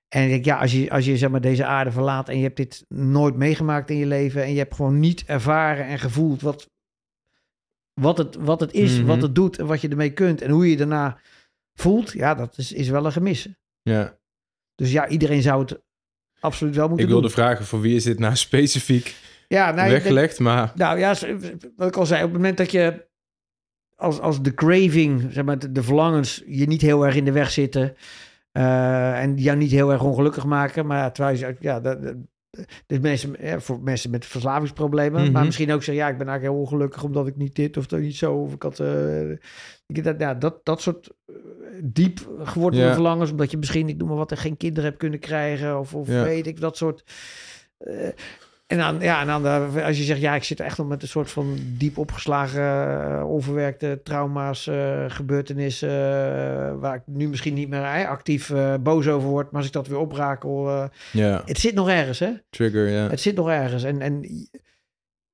En ik denk, ja, als je, als je zeg maar, deze aarde verlaat en je hebt dit nooit meegemaakt in je leven en je hebt gewoon niet ervaren en gevoeld wat, wat, het, wat het is, Mhm. wat het doet en wat je ermee kunt en hoe je je daarna voelt, ja, dat is, is wel een gemis. ja. Dus ja, iedereen zou het absoluut wel moeten Ik wilde doen. vragen, voor wie is dit nou specifiek Ja, nou, denk- weggelegd? Maar nou ja, wat ik al zei, op het moment dat je als, als de craving, zeg maar, de, de verlangens je niet heel erg in de weg zitten eh, en jou niet heel erg ongelukkig maken, maar terwijl je ja, dat- dus mensen, ja, voor mensen met verslavingsproblemen, Mhm. maar misschien ook zeggen, ja, ik ben eigenlijk heel ongelukkig omdat ik niet dit of dat niet zo, of ik had, eh, ik, dat, ja, dat, dat soort eh, diep geworden Ja. verlangens, omdat je misschien, ik noem maar wat, er geen kinderen hebt kunnen krijgen, of, of Ja. weet ik, dat soort. eh, en dan, ja, en dan de- als je zegt, ja, ik zit echt nog met een soort van diep opgeslagen, eh, onverwerkte trauma's, eh, gebeurtenissen, eh, waar ik nu misschien niet meer eh, actief eh, boos over word, maar als ik dat weer oprakel, eh, het zit nog ergens, hè? trigger, ja. Het zit nog ergens. En, en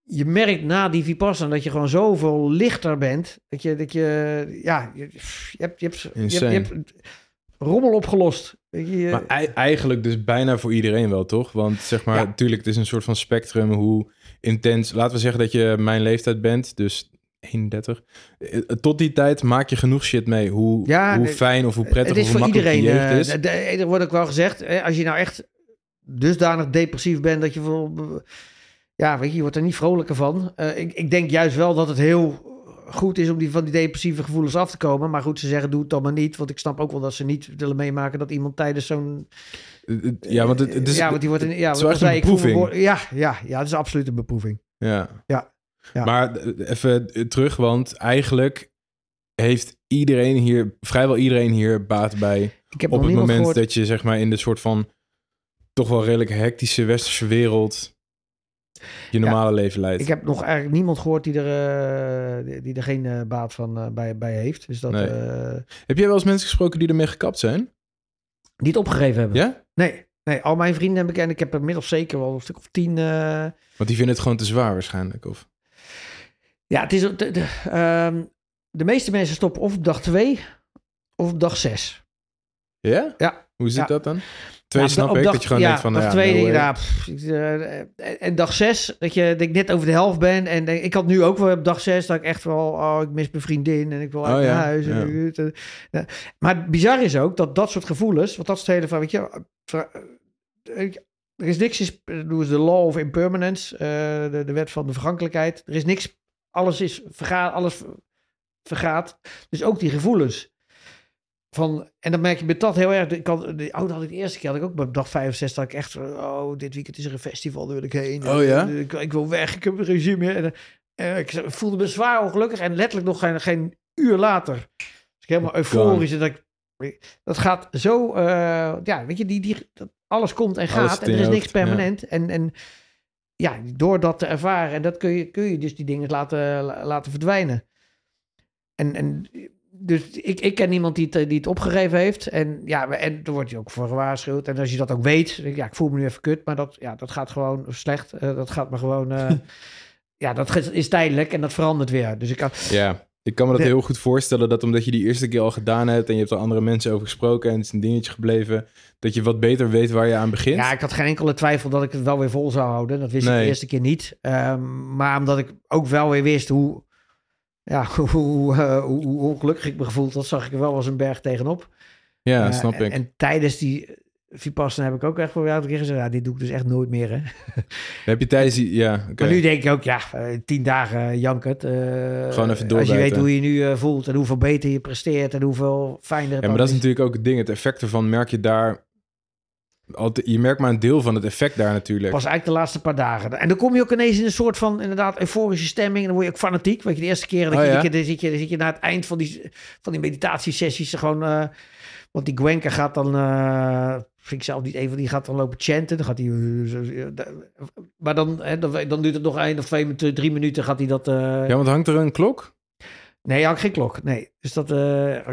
je- merkt na die Vipassana dat je gewoon zoveel lichter bent. Dat je, dat je ja, je, je hebt, je, hebt, je, hebt, je hebt rommel opgelost. Je, Maar ei- eigenlijk dus bijna voor iedereen wel, toch? Want zeg maar, Ja. natuurlijk, het is een soort van spectrum hoe intens... Laten we zeggen dat je mijn leeftijd bent, dus 31. Eh, Tot die tijd maak je genoeg shit mee. Hoe, Ja, hoe nee, fijn of hoe prettig het is of hoe voor makkelijk iedereen. je jeugd eh, is. er wordt ook wel gezegd, als je nou echt dusdanig depressief bent dat je voor, ja, weet je, je wordt er niet vrolijker van. Eh, ik, ik denk juist wel dat het heel goed is om die, van die depressieve gevoelens af te komen. Maar goed, ze zeggen doe het dan maar niet. Want ik snap ook wel dat ze niet willen meemaken dat iemand tijdens zo'n... Eh, eh, Ja, want het, het is... ja, want die wordt een, ja, het een ik beproeving. Ja, ja, ja, het is absoluut een beproeving. Ja. Ja. Ja. Maar eh, even terug, want eigenlijk heeft iedereen hier, vrijwel iedereen hier baat bij. Ik heb op het moment gehoord... dat je zeg maar in de soort van toch wel redelijk hectische westerse wereld je normale leven leidt. Ik heb nog eigenlijk niemand gehoord die er, eh, die, die er geen eh, baat van eh, bij, bij heeft. Dus dat... Nee. Heb jij wel eens mensen gesproken die ermee gekapt zijn? niet opgegeven hebben. Ja? Nee, nee, al mijn vrienden heb ik en ik heb er inmiddels zeker wel een stuk of tien. Want die vinden het gewoon te zwaar waarschijnlijk. Of... ja, het is de, de, ehm, de meeste mensen stoppen of op dag twee of op dag zes. Ja? Ja. Hoe zit Ja. dat dan? Twee Ja, snap ik, dag- dat je gewoon ja, denkt van... dag nou twee ja, denk no way. nou, pff, ik, eh, en- dag zes, dat je dat ik net over de helft ben. En eh, ik had nu ook wel op dag zes dat ik echt wel, oh, ik mis mijn vriendin en ik wil uit Oh, naar ja, huis. En, ja. eh, ja. Maar bizar is ook dat dat soort gevoelens, want dat is het hele van, weet je, eh, eh, er is niks, is, doen ze de law of impermanence, eh, de, de wet van de vergankelijkheid. Er is niks, alles is vergaat, alles ver- vergaat. Dus ook die gevoelens. Van, en dan merk je met dat heel erg. Ik had, de, oh, had ik de eerste keer, had ik ook bij dag 65, dat ik echt, oh, dit weekend is er een festival, daar wil ik heen. Oh ja? Ik, ik wil weg, ik heb geen zin meer. En, eh, ik voelde me zwaar ongelukkig en letterlijk nog geen, geen uur later. Dus ik helemaal euforisch. en Dat, ik, dat gaat zo, eh, ja, weet je, die, die, dat, alles komt en gaat en er is niks ja. permanent. En, en ja, door dat te ervaren, en dat kun je, kun je dus die dingen laten, la- laten verdwijnen. En, en dus ik, ik ken iemand die het, die het opgegeven heeft. En ja, en daar wordt je ook voor gewaarschuwd. En als je dat ook weet, denk ik, ja, ik voel me nu even kut, maar dat, ja, dat gaat gewoon slecht. Eh, dat gaat me gewoon, eh, ja, dat is tijdelijk en dat verandert weer. Dus ik kan, Ja, ik kan me dat De- heel goed voorstellen dat omdat je die eerste keer al gedaan hebt en je hebt er andere mensen over gesproken en het is een dingetje gebleven, dat je wat beter weet waar je aan begint. Ja, ik had geen enkele twijfel dat ik het wel weer vol zou houden. Dat wist ik de eerste keer niet. Ehm, maar omdat ik ook wel weer wist hoe, ja, hoe, eh, hoe, hoe ongelukkig ik me gevoeld had, zag ik er wel als een berg tegenop. Ja, Eh, snap en, ik. En tijdens die Vipassana heb ik ook echt voor een keer gezegd, ja, dit doe ik dus echt nooit meer. Hè? Heb je tijdens die... Ja, oké. Maar nu denk ik ook, ja, eh, tien dagen jankert. eh, Gewoon even Als je weet hoe je nu voelt en hoeveel beter je presteert en hoeveel fijner het Ja, maar dat is natuurlijk ook het ding. Het effect ervan merk je daar... Je merkt maar een deel van het effect daar natuurlijk. Pas eigenlijk de laatste paar dagen. En dan kom je ook ineens in een soort van inderdaad euforische stemming. En dan word je ook fanatiek. Weet je, de eerste keer dat Oh, je, ja? dan, zit je, dan zit je na het eind van die, van die meditatiesessies gewoon... eh, want die Gwenka gaat dan... eh, vind ik zelf niet even, die gaat dan lopen chanten. Dan gaat hij... eh, maar dan, hè, dan, dan duurt het nog één of twee minuten, drie minuten gaat hij dat... Ja, want hangt er een klok? Nee, ik geen klok. Nee. Dus dat... eh,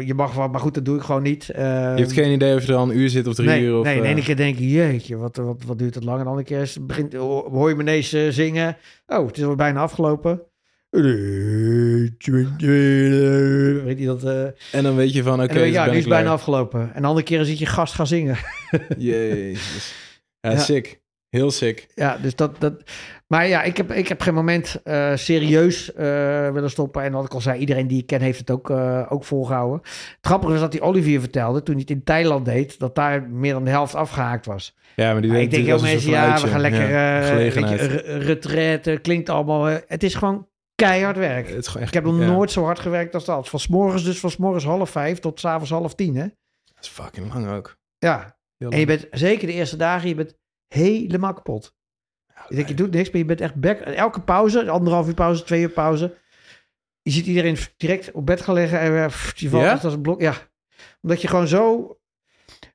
je mag wel, maar goed, dat doe ik gewoon niet. Eh, Je hebt geen idee of je er al een uur zit of drie nee, uur? Of, nee, de eh, ene keer denk je, jeetje, wat, wat, wat duurt het lang? En de andere keer is, begint, hoor je me ineens eh, zingen. Oh, het is al bijna afgelopen. Weet je dat? eh, En dan weet je van, oké, je, dus ja, nu is bijna afgelopen. En de andere keer zit je gast gaan zingen. Jezus. Ja, Ja. sick. Heel sick. Ja, dus dat... dat maar ja, ik heb, ik heb geen moment eh, serieus eh, willen stoppen. En wat ik al zei, iedereen die ik ken heeft het ook, eh, ook volgehouden. Het grappige is dat die Olivier vertelde, toen hij het in Thailand deed, dat daar meer dan de helft afgehaakt was. Ja, maar die Maar ik denk heel mensen, ja, we gaan lekker. Ja, retraite, klinkt allemaal... het is gewoon keihard werk. Het is gewoon echt, Ik heb nog ja, nooit zo hard gewerkt als dat. Van 's morgens dus van 's morgens half vijf tot 's avonds half tien, hè? Dat is fucking lang ook. Ja. En je bent zeker de eerste dagen, je bent helemaal kapot. Je denkt, je doet niks, maar je bent echt back. Elke pauze, anderhalf uur pauze, twee uur pauze. Je ziet iedereen direct op bed gaan liggen en weer, pff, je valt als een blok. Ja, omdat je gewoon zo...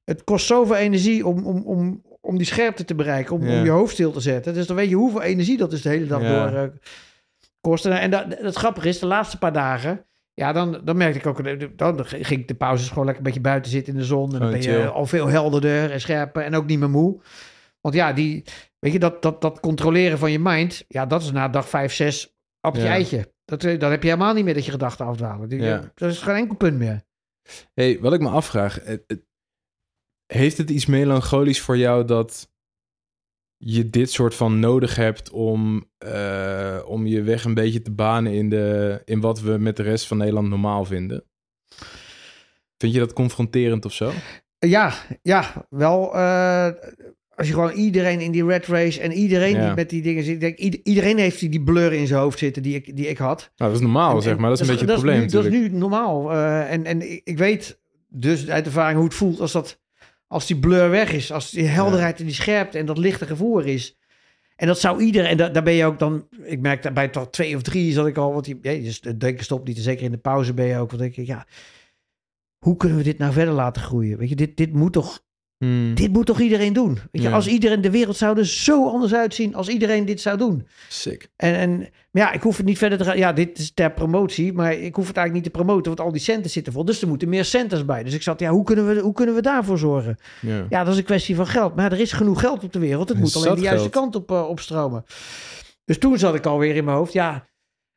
Het kost zoveel energie om, om, om, om die scherpte te bereiken, om, om je hoofd stil te zetten. Dus dan weet je hoeveel energie dat dus de hele dag door eh, kost. En, en dat, het grappige is, de laatste paar dagen... Ja, dan, dan merkte ik ook... Dan ging ik de pauzes gewoon lekker een beetje buiten zitten in de zon. En dan ben Gewoon je al veel helderder en scherper en ook niet meer moe. Want ja, die, weet je, dat, dat, dat controleren van je mind... Ja, dat is na dag 5, 6 op je Ja. eitje. Dat, eh, dan heb je helemaal niet meer dat je gedachten afdwalen. Ja. Dat is geen enkel punt meer. Hey, wat ik me afvraag, heeft het iets melancholisch voor jou dat je dit soort van nodig hebt om, eh, om je weg een beetje te banen in, de, in wat we met de rest van Nederland normaal vinden? Vind je dat confronterend of zo? Ja, ja, wel. eh, als je gewoon iedereen in die red race en iedereen Ja. die met die dingen zit. ik Denk, ieder- iedereen heeft die, die blur in zijn hoofd zitten die ik, die ik had. Nou, dat is normaal, En- zeg maar. Dat is een beetje het probleem nu, Dat is nu normaal. eh, en en ik, ik weet dus uit ervaring hoe het voelt als, dat, als die blur weg is. Als die helderheid en die scherpte en dat lichte gevoel er is. En dat zou iedereen, en da- daar ben je ook dan, ik merk dat bij toch twee of drie zat ik al, want je, ja, dus het denken stopt niet, zeker in de pauze ben je ook, want denk ik, ja, hoe kunnen we dit nou verder laten groeien? Weet je, dit, dit moet toch, Hmm, dit moet toch iedereen doen? Weet je, Ja. als iedereen, de wereld zou er zo anders uitzien als iedereen dit zou doen. sick. En, en maar ja, ik hoef het niet verder te gaan. Ja, dit is ter promotie, maar ik hoef het eigenlijk niet te promoten, want al die centen zitten vol. Dus er moeten meer centers bij. Dus ik zat, ja, hoe kunnen we, hoe kunnen we daarvoor zorgen? Ja. Ja, dat is een kwestie van geld. Maar er is genoeg geld op de wereld. Het moet alleen de juiste geld. kant op eh, opstromen. Dus toen zat ik alweer in mijn hoofd, ja,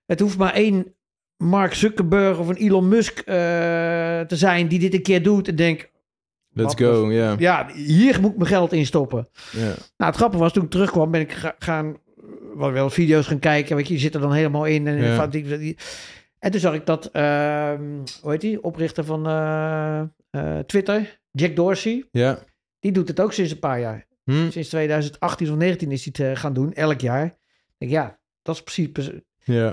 het hoeft maar één Mark Zuckerberg of een Elon Musk eh, te zijn die dit een keer doet en denk, Let's Wat go, ja. ja, hier moet ik mijn geld in stoppen. Nou, het grappige was, toen ik terugkwam, ben ik ga- gaan wat wel video's gaan kijken. Weet je, je zit er dan helemaal in. En, die- die- en toen zag ik dat, ehm, hoe heet die, oprichter van eh, eh, Twitter, Jack Dorsey, Ja. die doet het ook sinds een paar jaar. Hm, Sinds 2018 of 19 is hij het eh, gaan doen, elk jaar. Ik ja, dat is precies,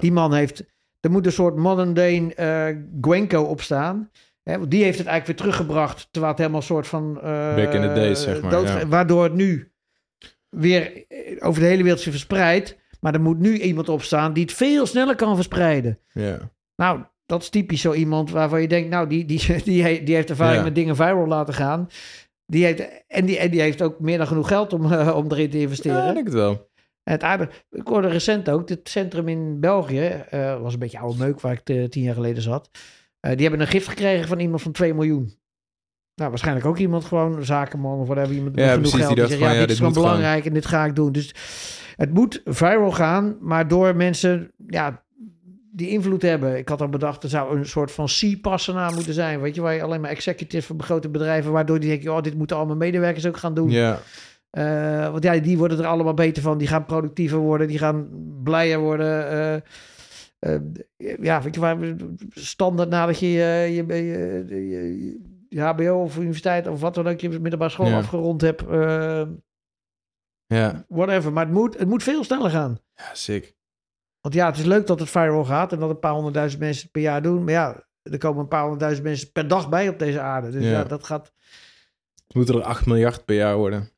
die man heeft, er moet een soort modern day eh Gwenko op staan. Hè, want die heeft het eigenlijk weer teruggebracht, terwijl het helemaal een soort van... eh, Back in the days, zeg maar, dood- ja. Waardoor het nu weer eh, over de hele wereld zich verspreidt. Maar er moet nu iemand op staan die het veel sneller kan verspreiden. ja. Nou, dat is typisch zo iemand waarvan je denkt, nou, die, die, die, die heeft ervaring Ja. met dingen viral laten gaan. Die heeft, en, die, en die heeft ook meer dan genoeg geld om, eh, om erin te investeren. Ja, ik denk het wel. Het aardig, ik hoorde recent ook, het centrum in België, eh, was een beetje oude meuk waar ik tien jaar geleden zat. Eh, die hebben een gift gekregen van iemand van 2 miljoen. Nou, waarschijnlijk ook iemand gewoon, een zakenman of whatever. Iemand Ja, genoeg precies, geld. die dacht zegt, ja, dit is gewoon belangrijk en dit ga ik doen. Dus het moet viral gaan, maar door mensen ja, die invloed hebben. Ik had al bedacht, er zou een soort van C-passenaar moeten zijn. Weet je, waar je alleen maar executive van grote bedrijven, waardoor die denken, oh, dit moeten allemaal medewerkers ook gaan doen. Ja, Eh, want ja, die worden er allemaal beter van. Die gaan productiever worden. Die gaan blijer worden. eh, ja, weet je waar? Standaard nadat je je, je, je, je- HBO of universiteit of wat dan ook je middelbare school Ja. afgerond hebt. eh, ja. whatever. Maar het moet, het moet veel sneller gaan. Ja, sick. Want ja, het is leuk dat het viral gaat en dat een paar honderdduizend mensen het per jaar doen. Maar ja, er komen een paar honderdduizend mensen per dag bij op deze aarde. Dus Ja. ja, dat gaat. Het moeten er 8 miljard per jaar worden.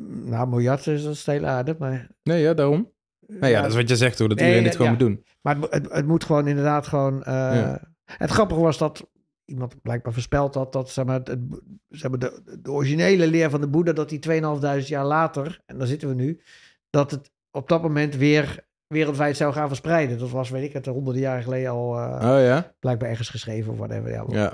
Nou, miljard is dat is de hele aarde. Maar, Nee, ja, daarom. Nou ja, dat is wat je zegt hoor, dat Nee, iedereen dit gewoon moet doen. Maar het, het, het moet gewoon inderdaad gewoon. eh. Het grappige was dat iemand blijkbaar voorspeld had dat zeg maar, het, het, zeg maar, de, de originele leer van de Boeddha, dat die 2500 jaar later, en daar zitten we nu, dat het op dat moment weer wereldwijd zou gaan verspreiden. Dat was, weet ik het, honderden jaren geleden al eh, Oh ja? blijkbaar ergens geschreven of whatever. Ja, Ja.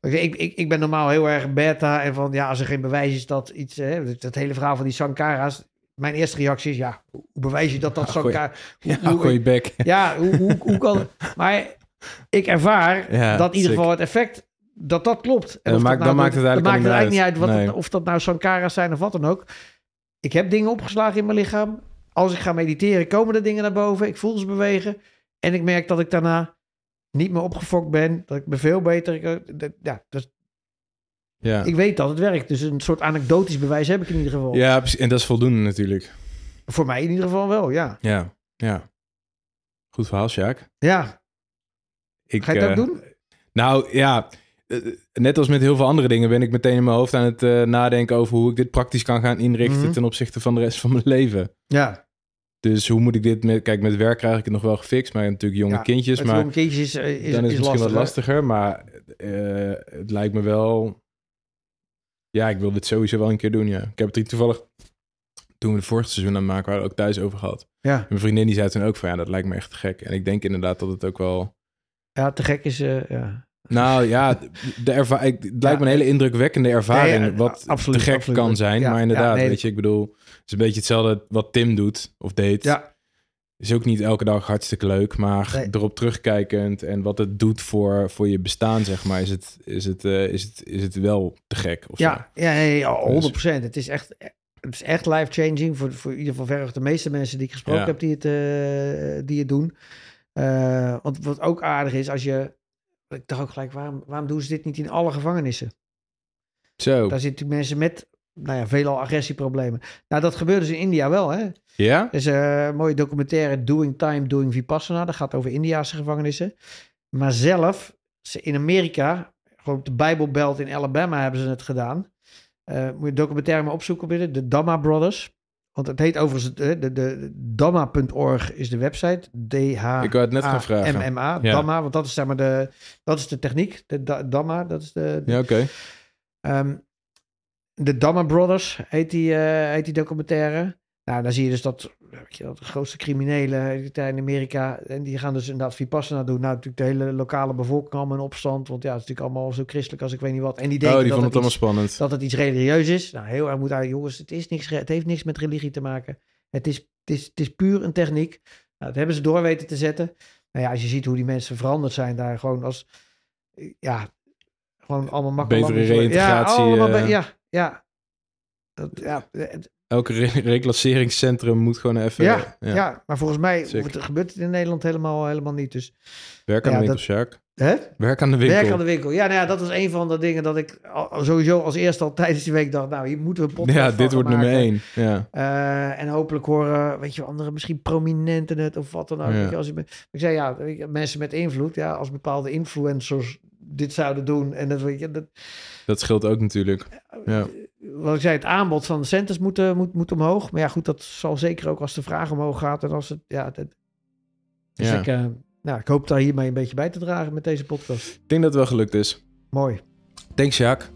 Maar ik, ik, ik ben normaal heel erg beta en van ja, als er geen bewijs is dat iets, hè, het hele verhaal van die Sankara's. Mijn eerste reactie is ja, hoe bewijs je dat dat Ja, goeie- Sankara... hoe- Ja, hoe- gooi je bek. ja, hoe, hoe, hoe kan... Maar ik ervaar Ja, dat in ieder geval het effect... dat dat klopt. dan of maakt- dat dan maakt het dan eigenlijk maakt het eigenlijk niet uit wat het- of dat nou Sankara's zijn of wat dan ook. Ik heb dingen opgeslagen in mijn lichaam. Als ik ga mediteren, komen er dingen naar boven. Ik voel ze bewegen. En ik merk dat ik daarna niet meer opgefokt ben. Dat ik me veel beter... Ja, dus Ja. ik weet dat het werkt. Dus een soort anekdotisch bewijs heb ik in ieder geval. ja, precies. en dat is voldoende natuurlijk. Voor mij in ieder geval wel, ja. Ja, ja. Goed verhaal, Sjaak. Ja, Ik, ga je het eh, doen? Nou ja, eh, net als met heel veel andere dingen ben ik meteen in mijn hoofd aan het eh, nadenken over hoe ik dit praktisch kan gaan inrichten Mhm. ten opzichte van de rest van mijn leven. Ja. Dus hoe moet ik dit met, kijk, met werk krijg ik het nog wel gefixt, maar natuurlijk jonge Ja, kindjes, maar jonge kindjes is, is, dan is is het misschien wat lastig, hè? lastiger, maar het lijkt me wel, ja, ik wil dit sowieso wel een keer doen, ja. Ik heb het hier toevallig, toen we het vorige seizoen aan het maken waren, ook thuis over gehad. Ja. En mijn vriendin die zei toen ook van, ja, dat lijkt me echt te gek. En ik denk inderdaad dat het ook wel... Ja, te gek is... eh, ja. Nou ja, de erva- ik- het lijkt me een hele indrukwekkende ervaring. Nee, ja, wat absoluut, te gek absoluut. kan zijn. Ja, maar inderdaad, nee. weet je, ik bedoel, het is een beetje hetzelfde wat Tim doet of deed. ja, Is ook niet elke dag hartstikke leuk, maar Nee. erop terugkijkend en wat het doet voor, voor je bestaan, zeg maar, is het, is het, eh, is het, is het wel te gek. Of ja, ja, ja, Dus- 100%. Het is echt, het is echt life-changing voor, voor in ieder geval verreweg de meeste mensen die ik gesproken Ja. heb die het, eh, die het doen. Eh, want wat ook aardig is, als je... Ik dacht ook gelijk, waarom, waarom doen ze dit niet in alle gevangenissen? Zo, Daar zitten mensen met, nou ja, veelal agressieproblemen. Nou, dat gebeurt dus in India wel, hè? ja? Is eh, een mooie documentaire, Doing Time, Doing Vipassana. Dat gaat over Indiaanse gevangenissen. Maar zelf, ze- in Amerika, gewoon op de Bijbelbelt in Alabama hebben ze het gedaan. Eh, moet je documentaire maar opzoeken binnen, de Dhamma Brothers. Want het heet overigens, eh, de, de, de Dhamma.org is de website. D-H... Ik wou het net gaan vragen. MMA, Ja. Dhamma, want dat is zeg maar de, dat is de techniek. De Dhamma, dat is de, Ja, oké. Ehm, de Dhamma Brothers heet die, eh, heet die documentaire. Nou, dan zie je dus dat, weet je, dat de grootste criminelen in Amerika. En die gaan dus inderdaad Vipassana doen. Nou, natuurlijk de hele lokale bevolking allemaal in opstand. Want ja, het is natuurlijk allemaal zo christelijk als ik weet niet wat. En die denken Oh, die dat, het iets, spannend. dat het iets religieus is. Nou, heel erg moet uit, jongens, het, is niks, het heeft niks met religie te maken. Het is, het is, het is puur een techniek. Nou, dat hebben ze door weten te zetten. Nou ja, als je ziet hoe die mensen veranderd zijn daar gewoon als, ja, gewoon allemaal makkelijk. Betere Ja, reïntegratie, allemaal ja, ja. Dat, ja, het- Elke re- reclasseringscentrum moet gewoon even... ja, ja. maar volgens mij wordt- gebeurt het in Nederland helemaal, helemaal niet. Dus, Werk aan Ja, de winkel, Sjaak. hè? Werk aan de winkel. Werk aan de winkel. Ja, nou ja, dat was een van de dingen dat ik al- sowieso als eerste al tijdens die week dacht, nou, hier moeten we een podcast Ja, dit wordt nummer één. Ja. Eh, en hopelijk horen, weet je, andere misschien prominenten het of wat dan ook. Ja. Weet je, als je, ik zei ja, mensen met invloed, ja, als bepaalde influencers dit zouden doen en dat weet je, dat, Dat scheelt ook natuurlijk. Ja. wat ik zei, het aanbod van de centers moet, eh, moet, moet omhoog. Maar ja, goed, dat zal zeker ook als de vraag omhoog gaat en als het, ja, dat, dus Ja. ik, eh, nou, ik hoop daar hiermee een beetje bij te dragen met deze podcast. Ik denk dat het wel gelukt is. Mooi. Thanks, Sjaak.